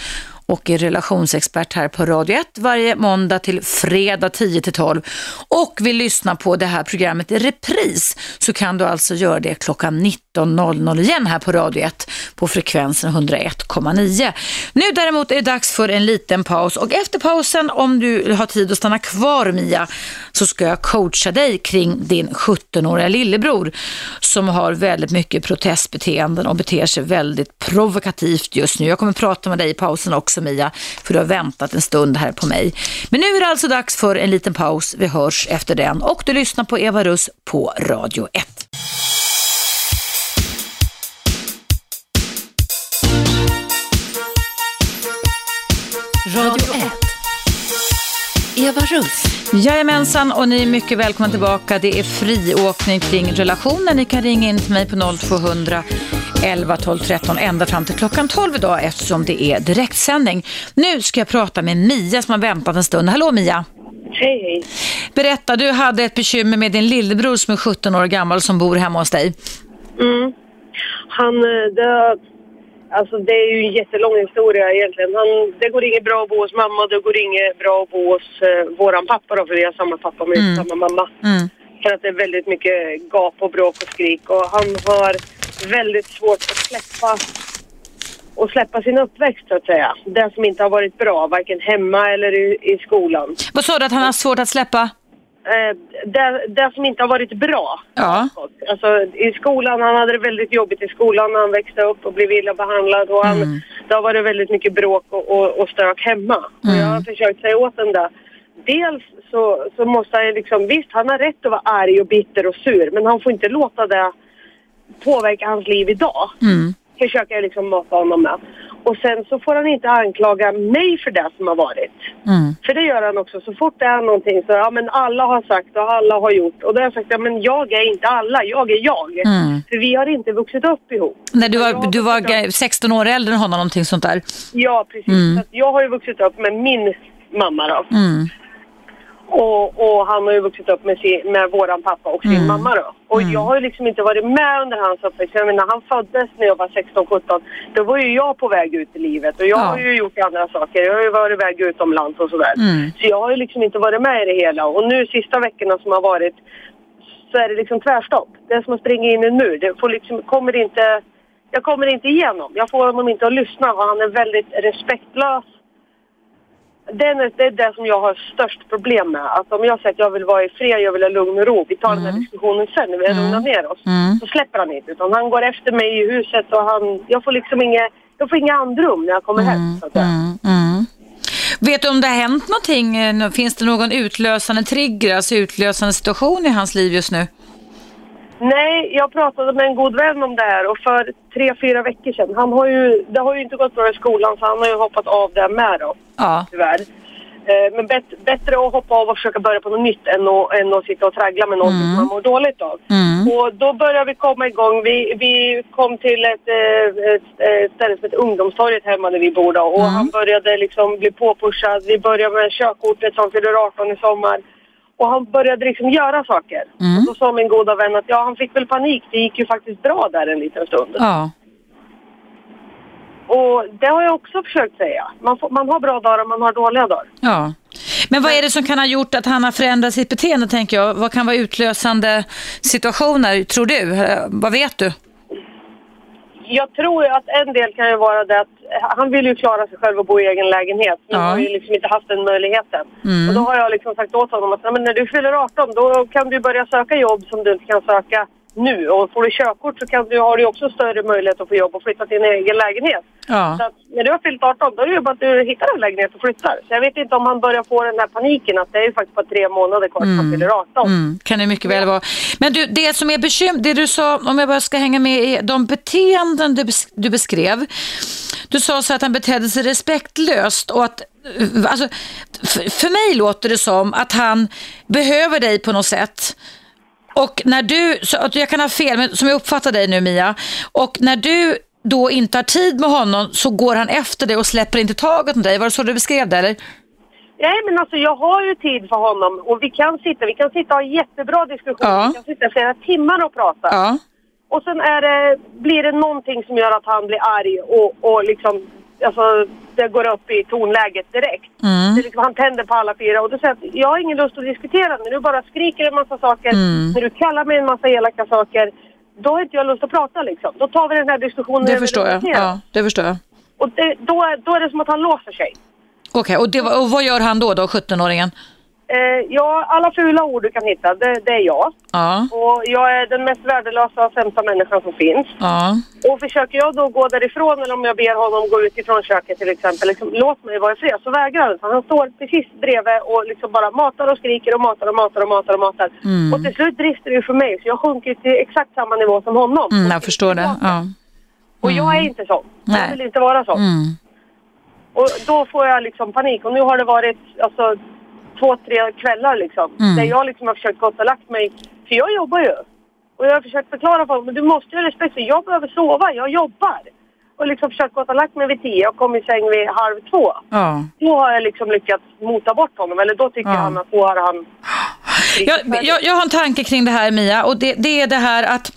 och är relationsexpert här på Radio 1 varje måndag till fredag 10 till 12 och vill lyssna på det här programmet i repris så kan du alltså göra det klockan 19.00 igen här på Radio 1 på frekvensen 101,9. Nu däremot är det dags för en liten paus och efter pausen om du har tid att stanna kvar Mia så ska jag coacha dig kring din 17-åriga lillebror som har väldigt mycket protestbeteenden och beter sig väldigt provokativt just nu. Jag kommer prata med dig i pausen också också Mia, för du har väntat en stund här på mig. Men nu är det alltså dags för en liten paus. Vi hörs efter den och du lyssnar på Eva Russ på Radio 1. Radio 1. Eva Russ. Jajamensan och ni är mycket välkomna tillbaka. Det är friåkning kring relationer. Ni kan ringa in till mig på 0200 11, 12, 13 ända fram till klockan 12 idag eftersom det är direktsändning. Nu ska jag prata med Mia som har väntat en stund. Hallå Mia! Hej hej! Berätta, du hade ett bekymmer med din lillebror som är 17 år gammal som bor hemma hos dig. Mm. Han, eh, det, alltså det är ju en jättelång historia egentligen. Han, det går inget bra att bo hos mamma det går inget bra att bo hos eh, våran pappa då, för vi har samma pappa med mm. samma mamma. Mm. För att det är väldigt mycket gap och bråk och skrik och han har väldigt svårt att släppa och släppa sin uppväxt så att säga. Det som inte har varit bra, varken hemma eller i, i skolan. Vad sa du att han har svårt att släppa? Eh, det, det, som inte har varit bra. Ja. Alltså i skolan, han hade det väldigt jobbigt i skolan när han växte upp och blev illa behandlad. Och han, mm. Det har varit väldigt mycket bråk och, och, och stök hemma. Mm. Jag har försökt säga åt honom det. Dels så, så måste han liksom, visst han har rätt att vara arg och bitter och sur men han får inte låta det påverka hans liv idag. Mm. Försöker jag liksom mata honom med. Och sen så får han inte anklaga mig för det som har varit. Mm. För det gör han också. Så fort det är någonting så, ja men alla har sagt och alla har gjort. Och då har jag sagt, ja men jag är inte alla, jag är jag. Mm. För vi har inte vuxit upp ihop. Nej, du var, du var 16 år äldre än honom, någonting sånt där. Ja, precis. Mm. Så jag har ju vuxit upp med min mamma då. Och, och, han har ju vuxit upp med, sin, med våran pappa och sin mm. mamma då. Och mm. jag har ju liksom inte varit med under hans uppväxt. Jag menar, när han föddes när jag var 16-17, då var ju jag på väg ut i livet. Och jag ja. har ju gjort andra saker. Jag har ju varit iväg utomlands och sådär. Mm. Så jag har ju liksom inte varit med i det hela. Och nu sista veckorna som har varit så är det liksom tvärstopp. Det är som att springa in i en mur. Det får liksom, kommer inte, jag kommer inte igenom. Jag får honom inte att lyssna och han är väldigt respektlös det är, det är det som jag har störst problem med. Att om jag säger att jag vill vara i fred, jag vill ha lugn och ro, vi tar mm. den här mm. diskussionen sen när vi har mm. lugnat ner oss. Mm. Så släpper han inte. Utan han går efter mig i huset och han, jag får liksom inget, jag får inga andrum när jag kommer hem. Mm. Så att mm. mm. Vet du om det har hänt någonting? Finns det någon utlösande trigger, alltså utlösande situation i hans liv just nu? Nej, jag pratade med en god vän om det här och för tre, fyra veckor sedan. Han har ju, det har ju inte gått bra i skolan så han har ju hoppat av det med då. Ja. Tyvärr. Eh, men bet, bättre att hoppa av och försöka börja på något nytt än att, än att sitta och traggla med något mm. som man mår dåligt av. Mm. Och då började vi komma igång. Vi, vi kom till ett, eh, ett, ett ställe som heter Ungdomstorget hemma där vi bor då. Och mm. han började liksom bli påpushad. Vi började med körkortet som fyller 18 i sommar. Och han började liksom göra saker. Mm. Och då sa min goda vän att ja, han fick väl panik. Det gick ju faktiskt bra där en liten stund. Ja. Och det har jag också försökt säga. Man, får, man har bra dagar och man har dåliga dagar. Ja. Men vad är det som kan ha gjort att han har förändrat sitt beteende, tänker jag? Vad kan vara utlösande situationer, tror du? Vad vet du? Jag tror ju att en del kan ju vara det att han vill ju klara sig själv och bo i egen lägenhet. Men Ja. har ju liksom inte haft den möjligheten. Mm. Och då har jag liksom sagt åt honom att "Nej, men när du fyller 18 då kan du börja söka jobb som du inte kan söka nu. Och får du körkort så kan du, har du också större möjlighet att få jobb och flytta till din egen lägenhet. Så Ja. att när du har fyllt 18 då är det ju bara att du hittar en lägenhet och flyttar. Så jag vet inte om han börjar få den här paniken att det är ju faktiskt bara tre månader kvar tills han fyller 18. Mm, kan det mycket väl vara. Men du, det som är bekymmer, det du sa, om jag bara ska hänga med i de beteenden du, bes- du beskrev. Du sa så att han betedde sig respektlöst och att Alltså, för, för mig låter det som att han behöver dig på något sätt. Och när du, så att jag kan ha fel, men som jag uppfattar dig nu Mia, och när du då inte har tid med honom så går han efter dig och släpper inte taget om dig. Var det så du beskrev det eller? Nej men alltså jag har ju tid för honom och vi kan sitta, vi kan sitta och ha jättebra diskussioner. Ja. Vi kan sitta flera timmar och prata. Ja. Och sen är det, blir det någonting som gör att han blir arg och, och liksom, alltså det går upp i tonläget direkt. Mm. Det är liksom, han tänder på alla fyra och då säger jag att jag har ingen lust att diskutera när du bara skriker en massa saker, Mm. när du kallar mig en massa elaka saker. Då har inte jag lust att prata liksom. Då tar vi den här diskussionen Det förstår jag. Ja, det förstår jag. Och det, då, är, då är det som att han låser sig. Okej, och, det var- och vad gör han då, då 17-åringen? Eh, ja, alla fula ord du kan hitta, det, det är jag. Ja, Och jag är den mest värdelösa och sämsta människan som finns. ja, Och försöker jag då gå därifrån eller om jag ber honom gå ut ifrån köket till exempel, liksom, låt mig vara i fred, så vägrar han. Så Han står precis bredvid och liksom bara matar och skriker och matar och matar och matar och matar. Mm. Och till slut brister det för mig, så jag sjunker till exakt samma nivå som honom. mm, jag förstår det. Ja. Och jag är inte sån. Nej. Jag vill inte vara sån. Mm. Och då får jag liksom panik. Och nu har det varit alltså, två, tre kvällar liksom. Mm. Där jag liksom har försökt gått och lagt mig. För jag jobbar ju. Och jag har försökt förklara för honom. Men du måste ju ha respekt för jag behöver sova. Jag jobbar. Och liksom försökt gått och lagt mig vid tio och kom i säng vid halv två. Ja. Då har jag liksom lyckats mota bort honom. Eller då tycker Ja. han att då har han... Jag, jag, jag har en tanke kring det här Mia och det, det är det här att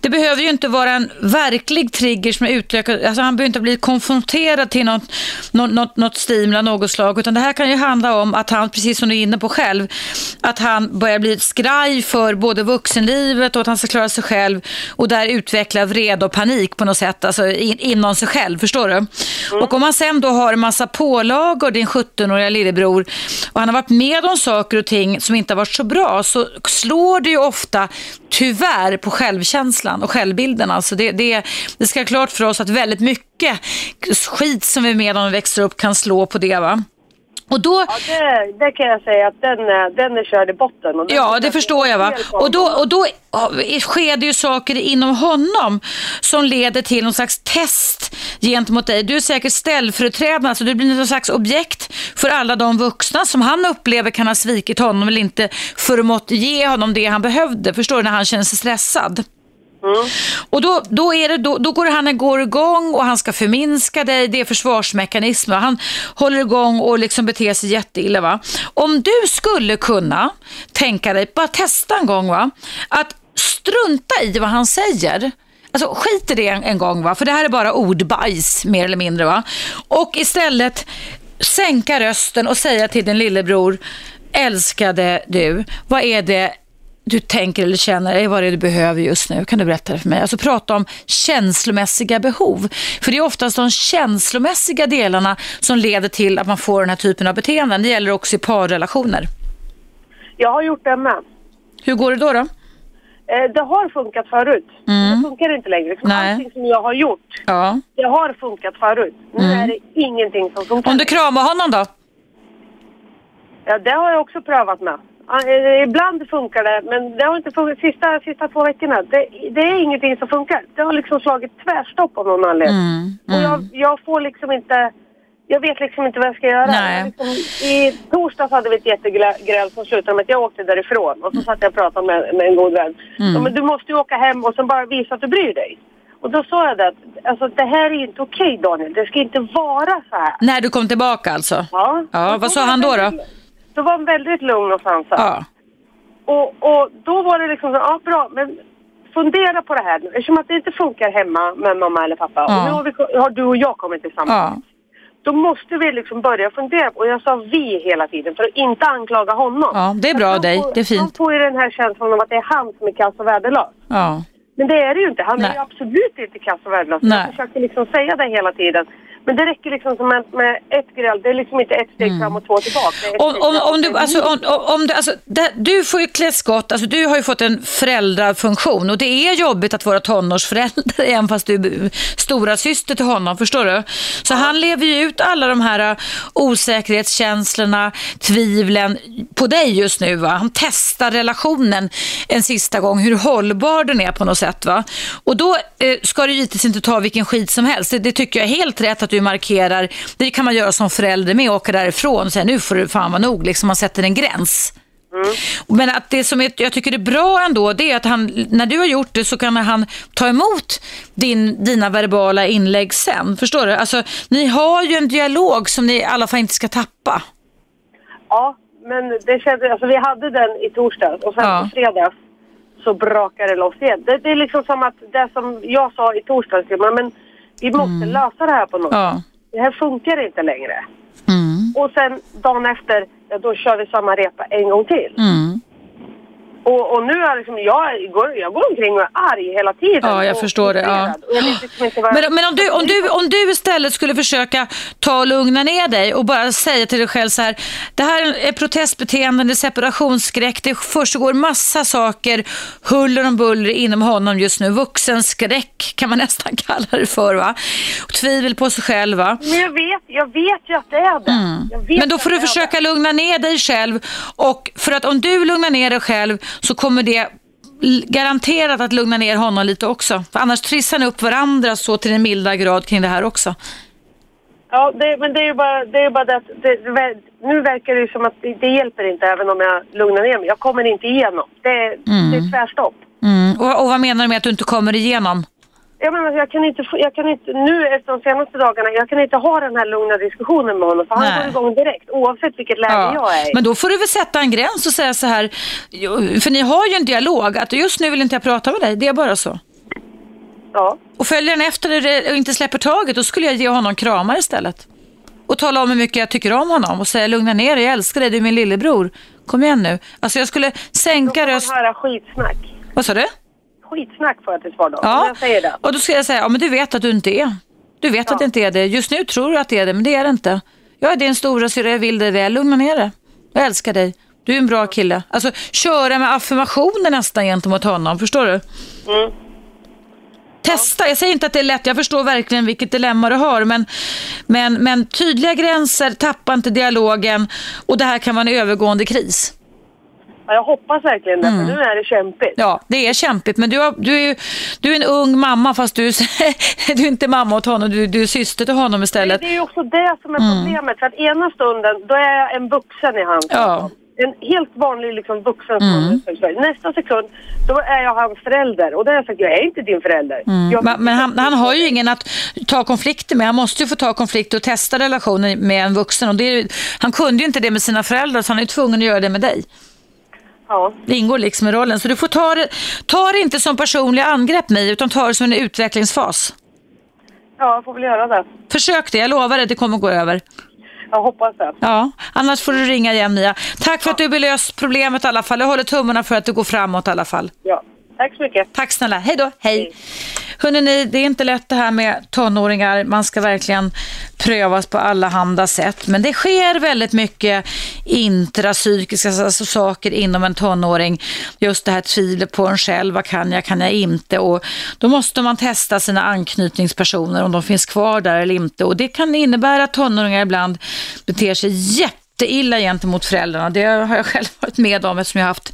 det behöver ju inte vara en verklig trigger som är utlökad, alltså han behöver inte bli konfronterad till något, något, något, något stimul av något slag utan det här kan ju handla om att han, precis som du är inne på själv, att han börjar bli skraj för både vuxenlivet och att han ska klara sig själv och där utveckla vrede och panik på något sätt, alltså in, inom sig själv, förstår du? Och om man sen då har en massa pålagor, din 17-åriga lillebror, och han har varit med om saker och ting som inte har varit så bra, så slår det ju ofta tyvärr på självkänslan och självbilden. Alltså det, det, det ska vara klart för oss att väldigt mycket skit som vi är med om när vi växer upp kan slå på det. Va? Och då, Ja, det, det kan jag säga att den, är- den är körd i botten. Och Ja, det förstår jag. va. Och då, och då sker det ju saker inom honom som leder till någon slags test gentemot dig. Du är säkert ställföreträdande, alltså du blir någon slags objekt för alla de vuxna som han upplever kan ha svikit honom eller inte förmått ge honom det han behövde. Förstår du? När han känner sig stressad. Mm. Och då, då, är det, då, då går han går igång och han ska förminska dig, det är försvarsmekanismer. Han håller igång och liksom beter sig jätteilla. Va? Om du skulle kunna tänka dig, bara testa en gång, va? att strunta i vad han säger. Alltså skit i det en, en gång, va? för det här är bara ordbajs mer eller mindre. va Och istället sänka rösten och säga till din lillebror, älskade du, vad är det du tänker eller känner, är vad det är du behöver just nu? Kan du berätta det för mig? Alltså prata om känslomässiga behov. För det är oftast de känslomässiga delarna som leder till att man får den här typen av beteenden. Det gäller också i parrelationer. Jag har gjort det med. Hur går det då? då? Eh, det har funkat förut. Det funkar inte längre. Liksom Nej. Allting som jag har gjort, Ja. det har funkat förut. Nu är det ingenting som funkar. Om du kramar honom då? Ja, det har jag också prövat med. Eh, Ibland funkar det, men det har inte funkat sista, sista två veckorna. Det, det är ingenting som funkar. Det har liksom slagit tvärstopp av någon anledning. Mm, Och jag, jag får liksom inte... Jag vet liksom inte vad jag ska göra. Jag Liksom, I torsdags hade vi ett jättegräl som slutade med att jag åkte därifrån. Och så satt jag och pratade med, med en god vän. Mm. Men du måste ju åka hem och sen bara visa att du bryr dig. Och då sa jag det att alltså, det här är inte okej Daniel. Det ska inte vara så här. När du kom tillbaka alltså? Ja, Ja, vad sa han då, då? Då var han väldigt lugn och sansad. Ja. Och, och då var det liksom så, ja bra, men fundera på det här. Eftersom att det inte funkar hemma med mamma eller pappa. Ja. Och nu har, vi, har du och jag kommit tillsammans. Ja. Då måste vi liksom börja fundera. Och jag sa vi hela tiden för att inte anklaga honom. ja, det är bra av Han dig. Det är Han fint. får ju den här känslan av att det är han som är kass och värdelös. Ja. Men det är det ju inte. Han Nej. är ju absolut inte kass och värdelös. Jag försöker liksom säga det hela tiden. Men det räcker liksom som med, med ett gräl. Det är liksom inte ett steg fram och två tillbaka. Om, om, om du, är alltså, om, om, om du, alltså, det, du får ju klä skott, alltså, du har ju fått en föräldrafunktion och det är jobbigt att vara tonårsförälder även fast du är stora syster till honom, förstår du? Så han lever ju ut alla de här uh, osäkerhetskänslorna, tvivlen på dig just nu. Va? Han testar relationen en sista gång, hur hållbar den är på något sätt. Va? Och då eh, ska du givetvis inte ta vilken skit som helst. Det, det tycker jag är helt rätt att du markerar. Det kan man göra som förälder med, åka därifrån och säga nu får du fan vara nog, liksom man sätter en gräns. Men att det som jag tycker är bra ändå, det är att han, när du har gjort det så kan han ta emot din, dina verbala inlägg sen. Förstår du? Alltså, ni har ju en dialog som ni i alla fall inte ska tappa. Ja, men det kändes, alltså vi hade den i torsdags och sen Ja. på fredags så brakade det loss igen. Det, det är liksom som att det som jag sa i torsdags, men vi måste lösa det här på något. Ja. Det här funkar inte längre. Mm. Och sen dagen efter, ja, då kör vi samma repa en gång till. Mm. Och, och nu är liksom, jag, går, jag går omkring och är arg hela tiden. Ja, jag förstår det, ja. liksom. Men, men om, du, om, du, om du istället skulle försöka ta och lugna ner dig och bara säga till dig själv så här, det här är protestbeteenden, det är separationsskräck, det försiggår massa saker, huller om buller inom honom just nu, vuxenskräck kan man nästan kalla det för va? Och tvivel på sig själv va? Men jag vet, jag vet ju att det är det. Mm. Men då får det du försöka lugna ner dig själv och för att om du lugnar ner dig själv så kommer det garanterat att lugna ner honom lite också. För annars trissar ni upp varandra så till en milda grad kring det här också. Ja, det, men det är ju bara det, är bara det att det, nu verkar det ju som att det, det hjälper inte även om jag lugnar ner mig. Jag kommer inte igenom. Det, det är tvärstopp. Mm. Och, och vad menar du med att du inte kommer igenom? Jag menar, jag kan inte, jag kan inte, nu efter de senaste dagarna, jag kan inte ha den här lugna diskussionen med honom för Nej. han går igång direkt oavsett vilket läge jag är i. Men då får du väl sätta en gräns och säga så här, för ni har ju en dialog, att just nu vill inte jag prata med dig, det är bara så. Ja. Och följer den efter det och inte släpper taget, då skulle jag ge honom kramar istället. Och tala om hur mycket jag tycker om honom och säga lugna ner dig, jag älskar dig, du är min lillebror. Kom igen nu. Alltså jag skulle Då sänka får man höra skitsnack. Vad sa du? Skitsnack får jag till svar då. Ja, jag säger det. och då ska jag säga, ja men du vet att du inte är. Du vet att det inte är det. Just nu tror du att det är det, men det är det inte. Jag är din stora syrra, jag vill dig väl. Lugna ner dig. Jag älskar dig. Du är en bra kille. Alltså köra med affirmationer nästan gentemot honom, förstår du? Mm. Testa, jag säger inte att det är lätt, jag förstår verkligen vilket dilemma du har, men, men, men tydliga gränser, tappa inte dialogen och det här kan vara en övergående kris. Ja, jag hoppas verkligen det, för nu är det kämpigt. Mm. Ja, det är kämpigt, men du, har, du, är, du är en ung mamma fast du, är- du är inte mamma åt honom, du, du är syster till honom istället. Det är ju också det som är problemet. För att ena stunden, då är jag en vuxen i hans Mm. Ja. En helt vanlig liksom, vuxen mm. Nästa sekund, då är jag hans förälder. Och då har jag sagt, jag är inte din förälder. Jag, Mm. Men, men han, han har ju ingen att ta konflikter med. Han måste ju få ta konflikter och testa relationen med en vuxen. Och är, han kunde ju inte det med sina föräldrar så han är tvungen att göra det med dig. Ja. Det ingår liksom i rollen. Så du får ta det, ta det inte som personliga angrepp mig utan ta det som en utvecklingsfas. ja, jag får väl göra det. Försök det, jag lovar dig, det kommer gå över. Jag hoppas det. Ja, annars får du ringa igen Mia. Tack för att du belöst problemet i alla fall. Jag håller tummarna för att det går framåt i alla fall. Ja. Tack så mycket. Tack snälla, hej då, hej. Hörrni, det är inte lätt det här med tonåringar. Man ska verkligen prövas på alla handa sätt. Men det sker väldigt mycket intrapsykiska alltså, saker inom en tonåring. Just det här tvivlet på en själv. Vad kan jag, kan jag inte? Och då måste man testa sina anknytningspersoner om de finns kvar där eller inte. Och det kan innebära att tonåringar ibland beter sig jätteilla gentemot föräldrarna. Det har jag själv varit med om eftersom jag har haft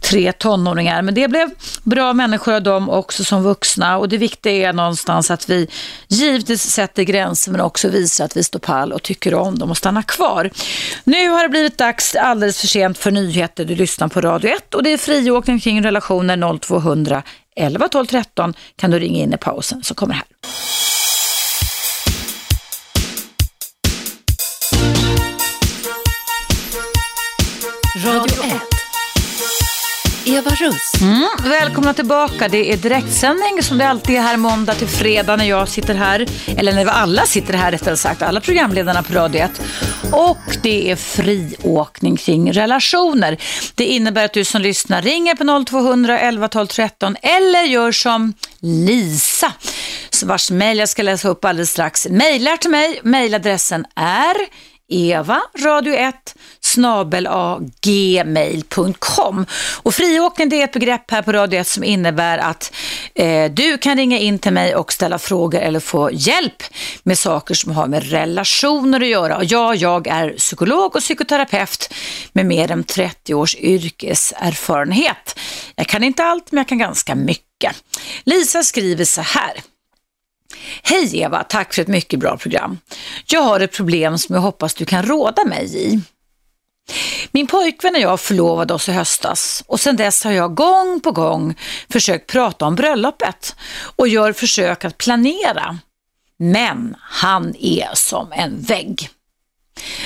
tre tonåringar. Men det blev bra människor av dem också som vuxna och det viktiga är någonstans att vi givetvis sätter gränser men också visar att vi står pall och tycker om dem och stannar kvar. Nu har det blivit dags alldeles för sent för nyheter. Du lyssnar på Radio 1 och det är friåkning kring relationer 0200 11 12 13 kan du ringa in i pausen som kommer här. Eva Russ. Mm, välkomna tillbaka. Det är direktsändning som det alltid är här måndag till fredag när jag sitter här. Eller när vi alla sitter här rättare sagt. Alla programledarna på Radio 1. Och det är friåkning kring relationer. Det innebär att du som lyssnar ringer på 0200 11 12 13 eller gör som Lisa vars mejl jag ska läsa upp alldeles strax. Mejlar till mig. Mejladressen är eva radio 1 snabelagmail.com Och friåkning det är ett begrepp här på Radio 1 som innebär att eh, du kan ringa in till mig och ställa frågor eller få hjälp med saker som har med relationer att göra. Och ja, jag är psykolog och psykoterapeut med mer än 30 års yrkeserfarenhet. Jag kan inte allt, men jag kan ganska mycket. Lisa skriver så här. Hej Eva, tack för ett mycket bra program. Jag har ett problem som jag hoppas du kan råda mig i. Min pojkvän och jag förlovade oss i höstas och sedan dess har jag gång på gång försökt prata om bröllopet och gör försök att planera. Men han är som en vägg.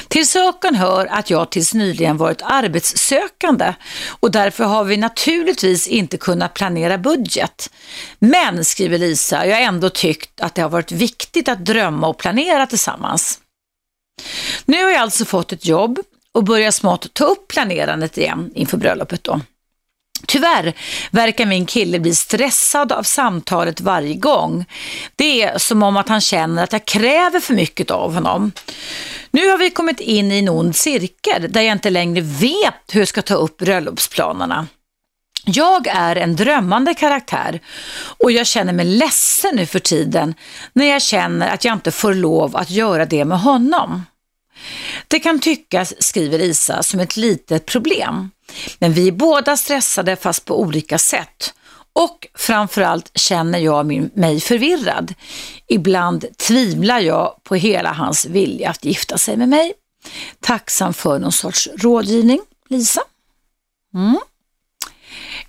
Till saken hör att jag tills nyligen varit arbetssökande och därför har vi naturligtvis inte kunnat planera budget. Men, skriver Lisa, jag har ändå tyckt att det har varit viktigt att drömma och planera tillsammans. Nu har jag alltså fått ett jobb och börjar smått ta upp planerandet igen inför bröllopet då. Tyvärr verkar min kille bli stressad av samtalet varje gång. Det är som om att han känner att jag kräver för mycket av honom. Nu har vi kommit in i en ond cirkel där jag inte längre vet hur jag ska ta upp bröllopsplanerna. Jag är en drömmande karaktär och jag känner mig ledsen nu för tiden när jag känner att jag inte får lov att göra det med honom. Det kan tyckas, skriver Isa, som ett litet problem. Men vi är båda stressade fast på olika sätt. Och framförallt känner jag mig förvirrad. Ibland tvivlar jag på hela hans vilja att gifta sig med mig. Tacksam för någon sorts rådgivning, Lisa. Mm.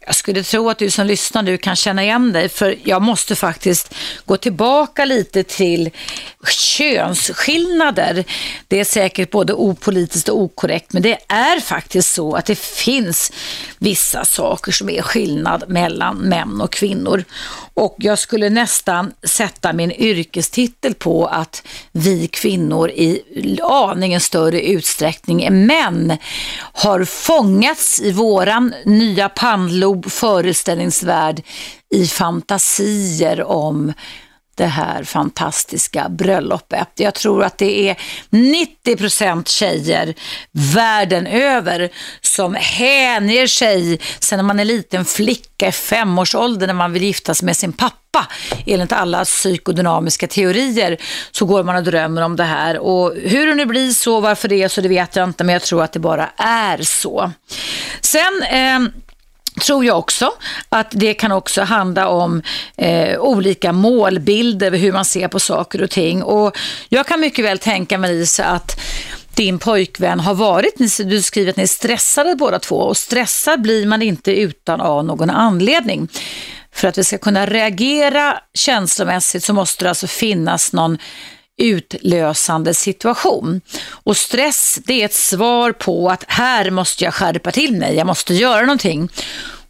Jag skulle tro att du som lyssnar nu kan känna igen dig för jag måste faktiskt gå tillbaka lite till könsskillnader. Det är säkert både opolitiskt och okorrekt men det är faktiskt så att det finns vissa saker som är skillnad mellan män och kvinnor. Och jag skulle nästan sätta min yrkestitel på att vi kvinnor i aningen större utsträckning än män har fångats i våran nya pannlob föreställningsvärld i fantasier om det här fantastiska bröllopet. Jag tror att det är 90% tjejer världen över som hänger sig sen när man är liten flicka i femårsåldern när man vill gifta sig med sin pappa. Enligt alla psykodynamiska teorier så går man och drömmer om det här och hur det nu blir så, varför det är så, det vet jag inte men jag tror att det bara är så. Sen eh, tror jag också att det kan också handla om eh, olika målbilder, hur man ser på saker och ting. Och jag kan mycket väl tänka mig Lisa att din pojkvän har varit, du skriver att ni är stressade båda två och stressad blir man inte utan av någon anledning. För att vi ska kunna reagera känslomässigt så måste det alltså finnas någon utlösande situation. Och stress det är ett svar på att här måste jag skärpa till mig, jag måste göra någonting.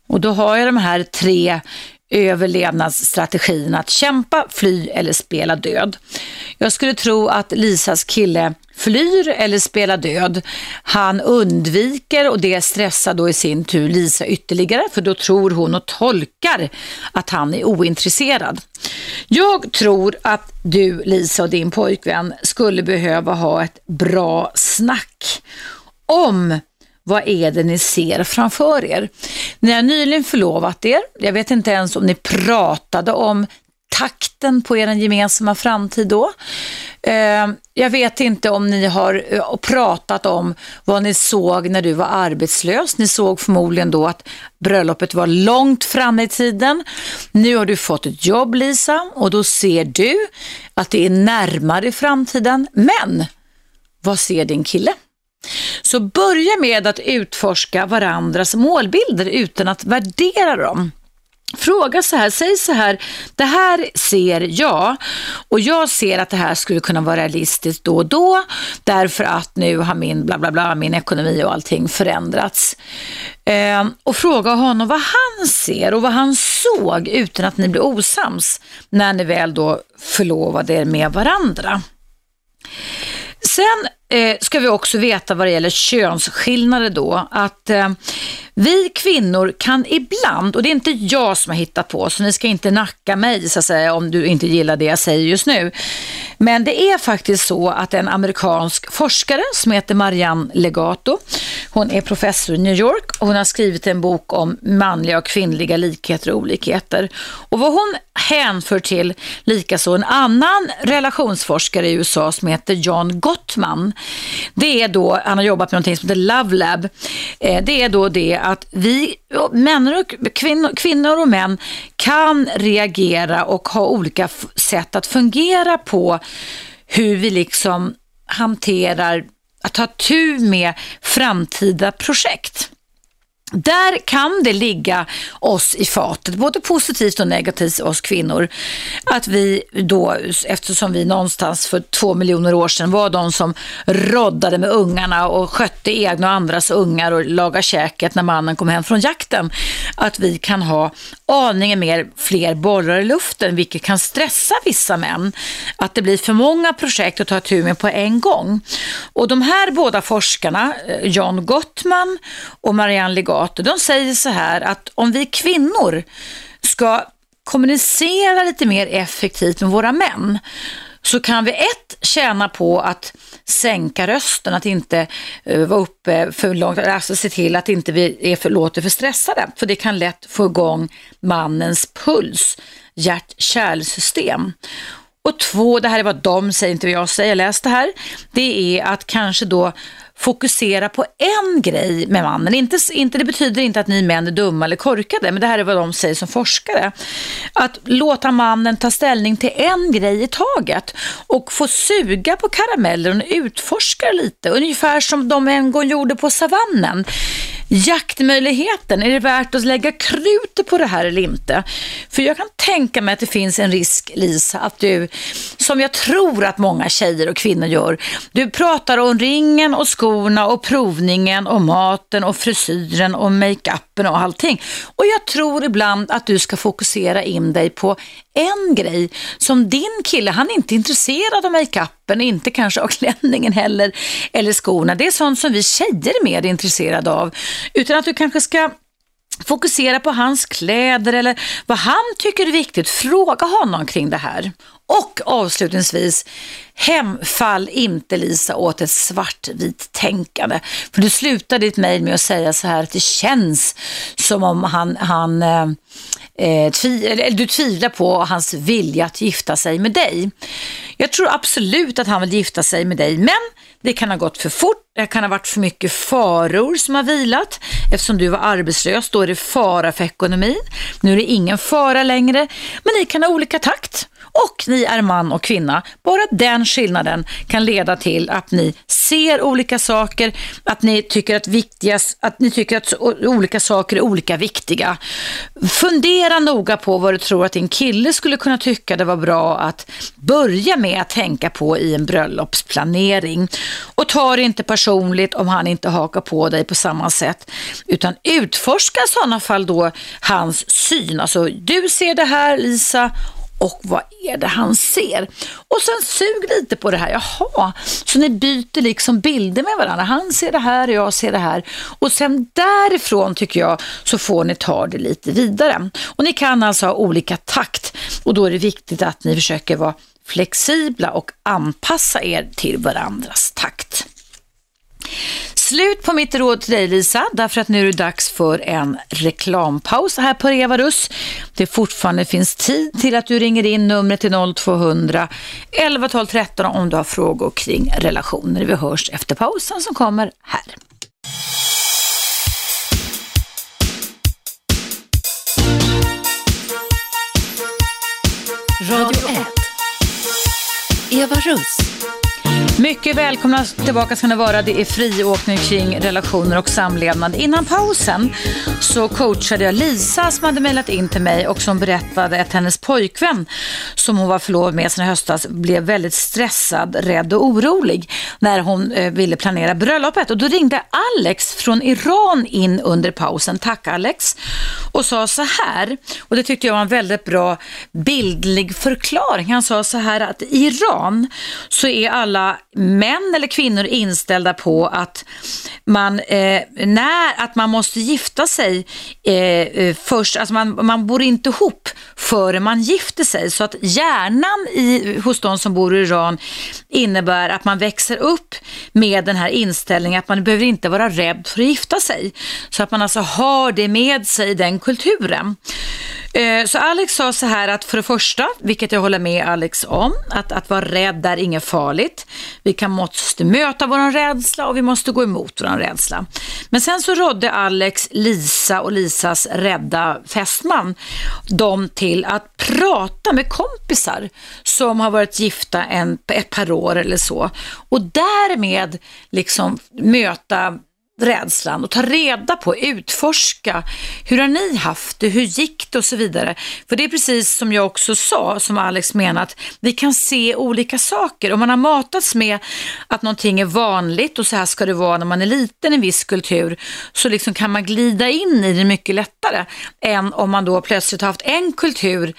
Och då har jag de här tre överlevnadsstrategin att kämpa, fly eller spela död. Jag skulle tro att Lisas kille flyr eller spelar död. Han undviker och det stressar då i sin tur Lisa ytterligare för då tror hon och tolkar att han är ointresserad. Jag tror att du Lisa och din pojkvän skulle behöva ha ett bra snack om vad är det ni ser framför er? Ni har nyligen förlovat er. Jag vet inte ens om ni pratade om takten på er gemensamma framtid då. Ehm, jag vet inte om ni har eh, pratat om vad ni såg när du var arbetslös. Ni såg förmodligen då att bröllopet var långt fram i tiden. Nu har du fått ett jobb Lisa och då ser du att det är närmare i framtiden. Men vad ser din kille? Så börja med att utforska varandras målbilder utan att värdera dem. Fråga så här, säg så här, det här ser jag och jag ser att det här skulle kunna vara realistiskt då och då därför att nu har min bla bla bla, min ekonomi och allting förändrats. Eh, och fråga honom vad han ser och vad han såg utan att ni blir osams när ni väl då förlovade er med varandra. Sen eh, ska vi också veta vad det gäller könsskillnader då, att eh, vi kvinnor kan ibland, och det är inte jag som har hittat på, så ni ska inte nacka mig så att säga om du inte gillar det jag säger just nu. Men det är faktiskt så att en amerikansk forskare som heter Marianne Legato, hon är professor i New York och hon har skrivit en bok om manliga och kvinnliga likheter och olikheter. Och vad hon hänför till likaså en annan relationsforskare i USA som heter John Gottman. Det är då, han har jobbat med någonting som heter Love Lab. Eh, det är då det att vi, män och kvinnor, kvinnor och män kan reagera och ha olika sätt att fungera på hur vi liksom hanterar att ta tur med framtida projekt. Där kan det ligga oss i fatet, både positivt och negativt oss kvinnor. Att vi då, eftersom vi någonstans för två miljoner år sedan var de som roddade med ungarna och skötte egna och andras ungar och lagade käket när mannen kom hem från jakten. Att vi kan ha aningen mer fler bollar i luften, vilket kan stressa vissa män. Att det blir för många projekt att ta tur med på en gång. Och de här båda forskarna, eh, John Gottman och Marianne Legato, de säger så här att om vi kvinnor ska kommunicera lite mer effektivt med våra män så kan vi ett tjäna på att sänka rösten, att inte uh, vara uppe för långt, alltså se till att inte vi är för, låter för stressade. För det kan lätt få igång mannens puls, hjärt-kärlsystem. Och två, det här är vad de säger, inte vad jag säger, jag läste här, det är att kanske då fokusera på en grej med mannen. Inte, inte, det betyder inte att ni män är dumma eller korkade, men det här är vad de säger som forskare. Att låta mannen ta ställning till en grej i taget och få suga på karameller och utforska lite, ungefär som de en gång gjorde på savannen jaktmöjligheten. Är det värt att lägga krutet på det här eller inte? För jag kan tänka mig att det finns en risk, Lisa, att du, som jag tror att många tjejer och kvinnor gör, du pratar om ringen och skorna och provningen och maten och frisyren och makeupen och allting. Och jag tror ibland att du ska fokusera in dig på en grej som din kille, han är inte intresserad av makeupen, inte kanske av klänningen heller, eller skorna. Det är sånt som vi tjejer är mer intresserade av. Utan att du kanske ska fokusera på hans kläder eller vad han tycker är viktigt. Fråga honom kring det här. Och avslutningsvis, hemfall inte Lisa åt ett svartvitt tänkande. För du slutar ditt mejl med att säga så här att det känns som om han, han eh, eh tvi, eller du tvivlar på hans vilja att gifta sig med dig. Jag tror absolut att han vill gifta sig med dig, men det kan ha gått för fort, det kan ha varit för mycket faror som har vilat. Eftersom du var arbetslös, då är det fara för ekonomin. Nu är det ingen fara längre, men ni kan ha olika takt och ni är man och kvinna. Bara den skillnaden kan leda till att ni ser olika saker, att ni tycker att, viktigast, att, ni tycker att olika saker är olika viktiga. Fundera noga på vad du tror att din kille skulle kunna tycka det var bra att börja med att tänka på i en bröllopsplanering. Och ta det inte personligt om han inte hakar på dig på samma sätt, utan utforska i sådana fall då hans syn. Alltså, du ser det här Lisa och vad är det han ser? Och sen sug lite på det här, jaha, så ni byter liksom bilder med varandra. Han ser det här och jag ser det här. Och sen därifrån tycker jag så får ni ta det lite vidare. Och ni kan alltså ha olika takt och då är det viktigt att ni försöker vara flexibla och anpassa er till varandras takt. Slut på mitt råd till dig Lisa, därför att nu är det dags för en reklampaus här på Revarus. Det fortfarande finns tid till att du ringer in numret till 0200 11 12 13 om du har frågor kring relationer. Vi hörs efter pausen som kommer här. Radio 1. Eva Russ. Mycket välkomna tillbaka ska ni vara. Det är friåkning kring relationer och samlevnad. Innan pausen så coachade jag Lisa som hade mejlat in till mig och som berättade att hennes pojkvän som hon var förlovad med sen i höstas blev väldigt stressad, rädd och orolig när hon eh, ville planera bröllopet. Och då ringde Alex från Iran in under pausen. Tack Alex. Och sa så här, och det tyckte jag var en väldigt bra bildlig förklaring. Han sa så här att i Iran så är alla män eller kvinnor inställda på att man, eh, när, att man måste gifta sig eh, eh, först, alltså man, man bor inte ihop före man gifter sig. Så att hjärnan i, hos de som bor i Iran innebär att man växer upp med den här inställningen att man behöver inte vara rädd för att gifta sig. Så att man alltså har det med sig, den kulturen. Eh, så Alex sa så här att för det första, vilket jag håller med Alex om, att, att vara rädd är inget farligt. Vi kan måste möta vår rädsla och vi måste gå emot vår rädsla. Men sen så rådde Alex, Lisa och Lisas rädda fästman dem till att prata med kompisar som har varit gifta en, ett par år eller så och därmed liksom möta rädslan och ta reda på, utforska. Hur har ni haft det? Hur gick det? Och så vidare. För det är precis som jag också sa, som Alex menat, vi kan se olika saker. Om man har matats med att någonting är vanligt och så här ska det vara när man är liten i en viss kultur, så liksom kan man glida in i det mycket lättare än om man då plötsligt har haft en kultur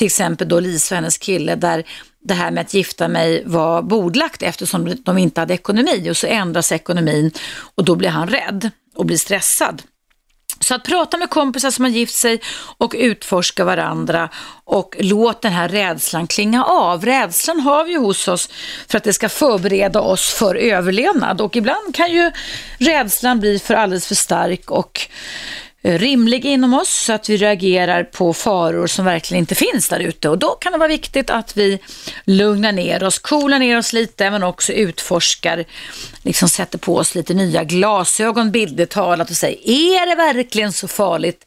till exempel då Lisa och hennes kille, där det här med att gifta mig var bordlagt eftersom de inte hade ekonomi och så ändras ekonomin och då blir han rädd och blir stressad. Så att prata med kompisar som har gift sig och utforska varandra och låt den här rädslan klinga av. Rädslan har vi ju hos oss för att det ska förbereda oss för överlevnad och ibland kan ju rädslan bli för alldeles för stark och Eh, rimlig inom oss så att vi reagerar på faror som verkligen inte finns där ute. Och då kan det vara viktigt att vi lugnar ner oss, coolar ner oss lite men också utforskar, liksom sätter på oss lite nya glasögon bildligt talat och säger, är det verkligen så farligt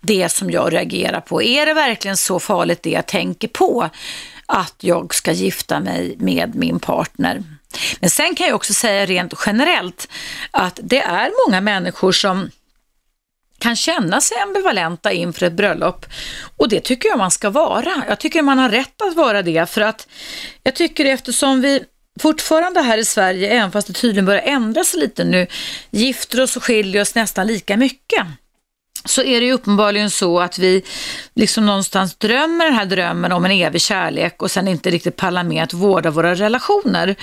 det som jag reagerar på? Är det verkligen så farligt det jag tänker på? Att jag ska gifta mig med min partner. Men sen kan jag också säga rent generellt att det är många människor som kan känna sig ambivalenta inför ett bröllop. Och det tycker jag man ska vara. Jag tycker man har rätt att vara det för att jag tycker eftersom vi fortfarande här i Sverige, även fast det tydligen börjar ändra sig lite nu, gifter oss och skiljer oss nästan lika mycket så är det ju uppenbarligen så att vi liksom någonstans drömmer den här drömmen om en evig kärlek och sen inte riktigt pallar med att vårda våra relationer.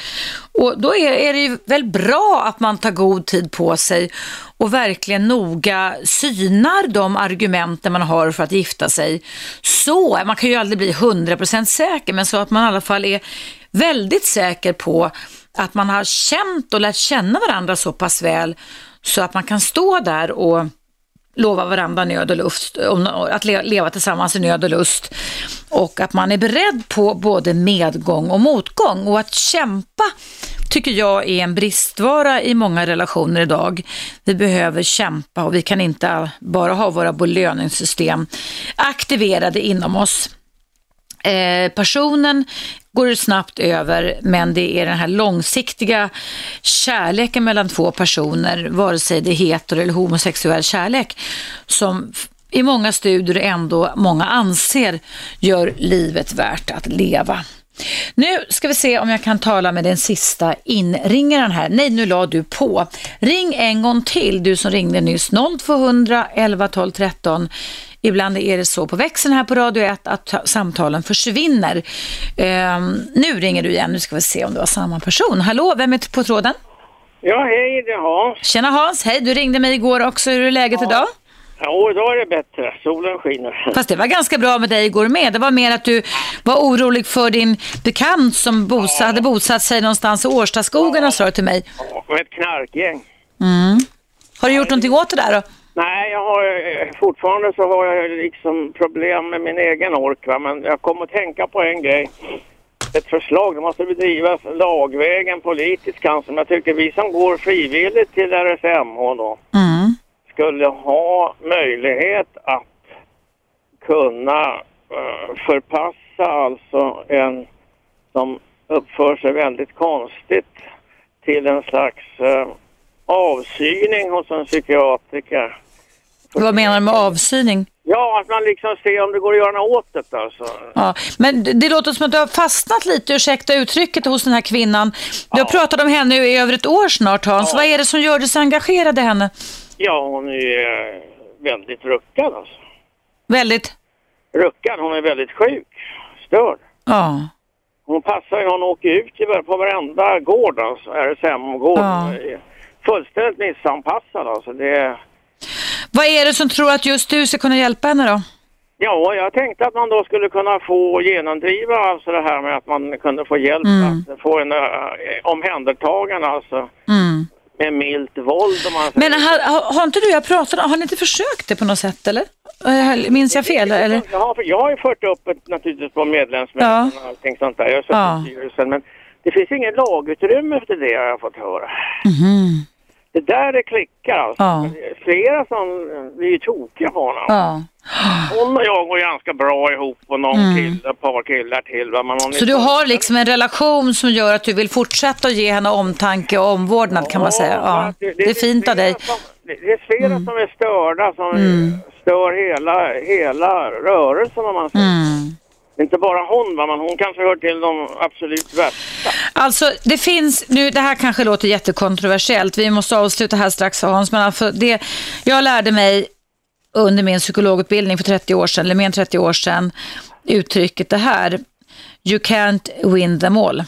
Och då är, är det ju väl bra att man tar god tid på sig och verkligen noga synar de argumenten man har för att gifta sig. Så, man kan ju aldrig bli 100% säker, men så att man i alla fall är väldigt säker på att man har känt och lärt känna varandra så pass väl så att man kan stå där och lova varandra nöd och lust, att leva tillsammans i nöd och lust. Och att man är beredd på både medgång och motgång. Och att kämpa tycker jag är en bristvara i många relationer idag. Vi behöver kämpa och vi kan inte bara ha våra belöningssystem aktiverade inom oss. Eh, personen går det snabbt över, men det är den här långsiktiga kärleken mellan två personer, vare sig det är hetero eller homosexuell kärlek, som i många studier ändå många anser gör livet värt att leva. Nu ska vi se om jag kan tala med den sista inringaren här. Nej, nu la du på. Ring en gång till, du som ringde nyss. 0200 11 12 13. Ibland är det så på växeln här på Radio 1 att samtalen försvinner. Um, nu ringer du igen, nu ska vi se om det var samma person. Hallå, vem är på tråden? Ja, hej, det är Hans. Tjena Hans, hej, du ringde mig igår också. Hur är läget ja. idag? Ja, idag är det bättre. Solen skiner. Fast det var ganska bra med dig igår med. Det var mer att du var orolig för din bekant som bosa, ja. hade bosatt sig någonstans i Årstaskogen ja. sa du till mig. Ja, med ett knarkgäng. Mm. Har du gjort någonting åt det där då? Nej, jag har, fortfarande så har jag liksom problem med min egen ork. Va? Men jag kommer att tänka på en grej. Ett förslag, det måste bedrivas lagvägen politiskt kanske. Men jag tycker vi som går frivilligt till RSMH då. Mm skulle ha möjlighet att kunna uh, förpassa alltså en som uppför sig väldigt konstigt till en slags eh, avsyning hos en psykiatriker. Vad menar du med avsyning? Ja, att man liksom ser om det går att göra något åt det alltså. Ja, men det- låter som att du har fastnat lite, ursäkta uttrycket, hos den här kvinnan. Du har pratat om henne i över ett år snart Hans. Vad är det som gör dig så engagerad i henne? Ja, hon är eh, väldigt ruckad alltså. Väldigt? Ruckad, hon är väldigt sjuk, störd. Ja. Hon passar ju, hon åker ut på varenda gård alltså, RSM-gård. Ja. Fullständigt missanpassad alltså. Det, Vad är det som tror att just du ska kunna hjälpa henne då? ja, jag tänkte att man då skulle kunna få genomdriva alltså det här med att man kunde få hjälp Mm. att få en uh, omhändertagande alltså Mm. Med milt våld om man Men har, har, har inte du, jag pratade, har ni inte försökt det på något sätt eller? Eh, Minns jag fel eller? Jag har, jag har ju fört upp ett, naturligtvis på medlemsmöten Ja. och allting sånt där. Jag har suttit Ja. i styrelsen men det finns ingen lagutrymme efter det har jag fått höra. Mhm. Det där är klickar alltså. Ja. Det är Flera som blir ju tokiga på honom. Ja. Hon och jag går ganska bra ihop och någon kille, ett par killar till. Va? Är Mm. Så du har liksom en relation som gör att du vill fortsätta att ge henne omtanke och omvårdnad kan man säga. Ja. Det är fint av dig. Mm. Som, det det är flera som är störda som stör hela, hela rörelsen om man säger. Mm. Inte bara hon va, men hon kanske hör till de absolut värsta. Alltså det finns, nu det här kanske låter jättekontroversiellt, vi måste avsluta här strax Hans, men alltså det, jag lärde mig under min psykologutbildning för 30 år sedan, eller mer än 30 år sedan, uttrycket det här, you can't win them all.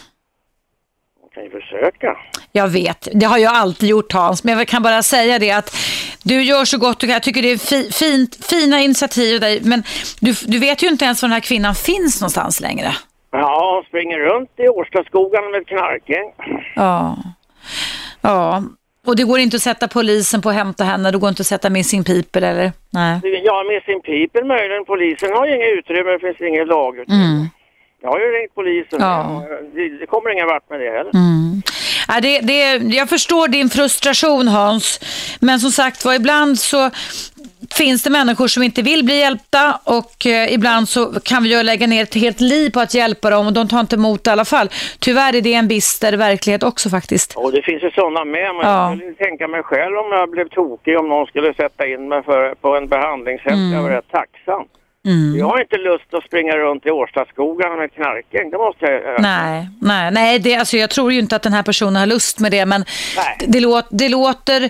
Försöka. Jag vet, det har jag alltid gjort Hans, men jag kan bara säga det att du gör så gott du kan. Jag tycker det är fi, fint, fina initiativ av dig, men du, du vet ju inte ens var den här kvinnan finns någonstans längre. Ja, hon springer runt i Årstaskogarna med knarkgäng. Ja. Ja. Och det går inte att sätta polisen på att hämta henne, det går inte att sätta missing people eller? Nej. Ja, med sin people möjligen. Polisen har ju inget utrymme, det finns inget lagutrymme. Jag har ju ringt polisen. Mm. Ja. Det, kommer ingen vart med det heller. Ja, det, det, jag förstår din frustration Hans, men som sagt var ibland så finns det människor som inte vill bli hjälpta och eh, ibland så kan vi ju lägga ner ett helt liv på att hjälpa dem och de tar inte emot i alla fall. Tyvärr är det en bister verklighet också faktiskt. Och det finns ju sådana med, men Ja. jag skulle tänka mig själv om jag blev tokig om någon skulle sätta in mig för, på en behandlingshem. Jag var rätt tacksam. Jag har inte lust att springa runt i Årstaskogarna med ett knarkgäng, det måste jag. Nej, nej, nej det, alltså jag tror ju inte att den här personen har lust med det, men Nej. det, låt, det låter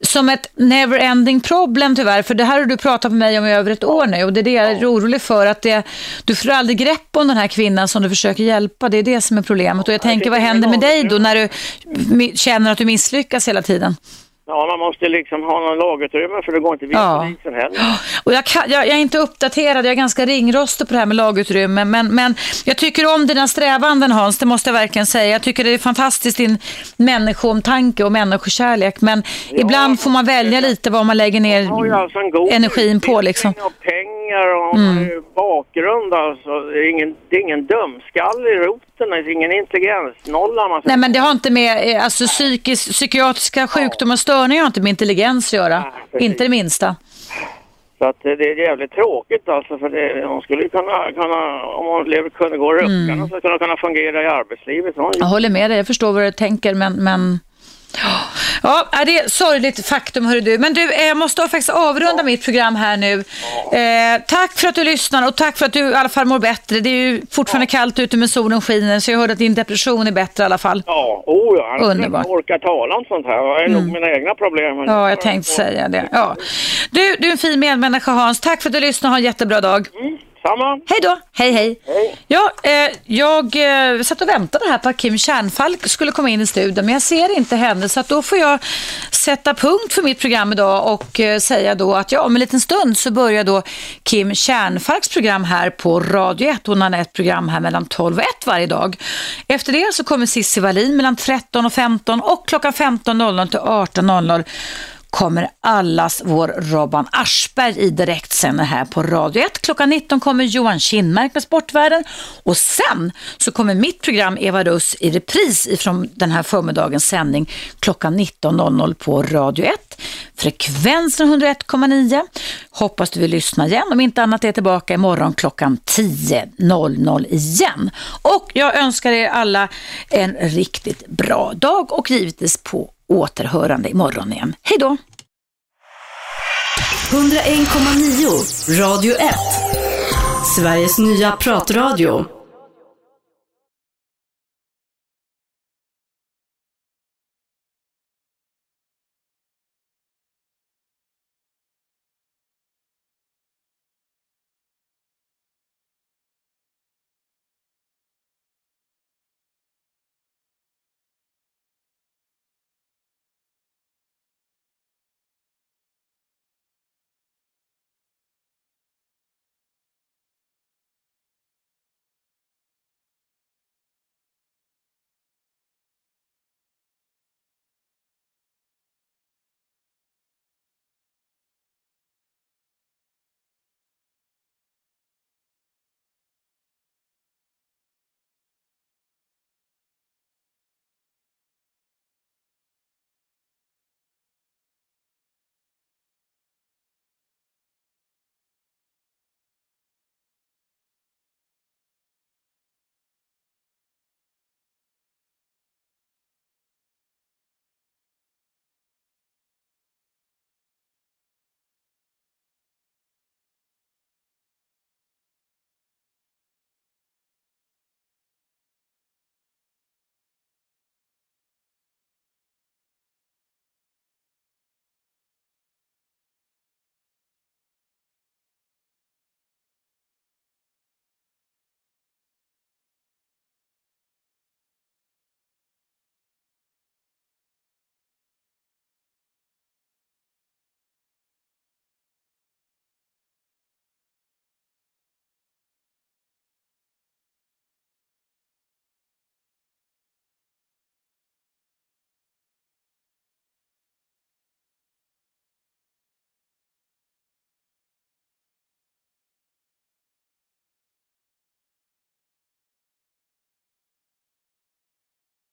som ett never-ending problem tyvärr, för det här har du pratat med mig om i över ett år nu och det är det jag är orolig för, att det, du får aldrig grepp om den här kvinnan som du försöker hjälpa, det är det som är problemet och jag tänker, vad händer med dig då när du känner att du misslyckas hela tiden? Ja, man måste liksom ha någon lagutrymme för det går inte via Ja. polisen heller. Och jag, kan, jag, jag är inte uppdaterad, jag är ganska ringrostig på det här med lagutrymme, men, men jag tycker om dina strävanden Hans, det måste jag verkligen säga. Jag tycker det är fantastiskt din människoomtanke och människokärlek, men ibland får man välja lite vad man lägger ner alltså en energin på liksom. och pengar och ju bakgrund alltså. Det är ingen, det är ingen dumskall i roten, det är ingen intelligensnolla. Man Nej men det har inte med, eh, alltså psykisk, psykiatriska sjukdomar och störningar har inte med intelligens att göra. Nej, inte det minsta. Så att det det är jävligt tråkigt alltså för det, hon skulle ju kunna, kunna om hon lever, kunde gå ruckarna Mm. så skulle hon kunna fungera i arbetslivet. Hon, Jag håller med dig, jag förstår vad du tänker, men... men... Ja, det är sorgligt faktum, hörru du. Men du, eh, jag måste faktiskt avrunda mitt program här nu. Eh, tack för att du lyssnar och tack för att du i alla fall mår bättre. Det är ju fortfarande kallt ute med solen skiner, så jag hörde att din depression är bättre i alla fall. ja, oh ja, Underbart. Mm. orkar tala om sånt här. Jag är nog mina egna problem. men- Ja, jag tänkte säga det. Ja. Du, du är en fin medmänniska Hans. Tack för att du lyssnade. Ha en jättebra dag. Mm, samma. Hej då. Hej, hej. Hej. Ja, eh, jag eh, satt och väntade här på att Kim Kärnfalk skulle komma in i studion, men jag ser inte henne, så att då får jag sätta punkt för mitt program idag och eh, säga då att ja, om en liten stund så börjar då Kim Kärnfalks program här på Radio 1. Hon har ett program här mellan 12 och 1 varje dag. Efter det så kommer Cissi Wallin mellan 13 och 15 och klockan 15.00 till 18.00 kommer allas vår Robban Aschberg i direktsändning här på Radio 1. Klockan 19 kommer Johan Kinnmark med Sportvärlden och sen så kommer mitt program Eva Russ i repris ifrån den här förmiddagens sändning klockan 19.00 på Radio 1. Frekvensen 101,9. Hoppas du vill lyssna igen. Om inte annat är jag tillbaka imorgon klockan 10.00 igen. Och jag önskar er alla en riktigt bra dag och givetvis på återhörande imorgon igen. Hej då! 101,9 Radio 1 Sveriges nya pratradio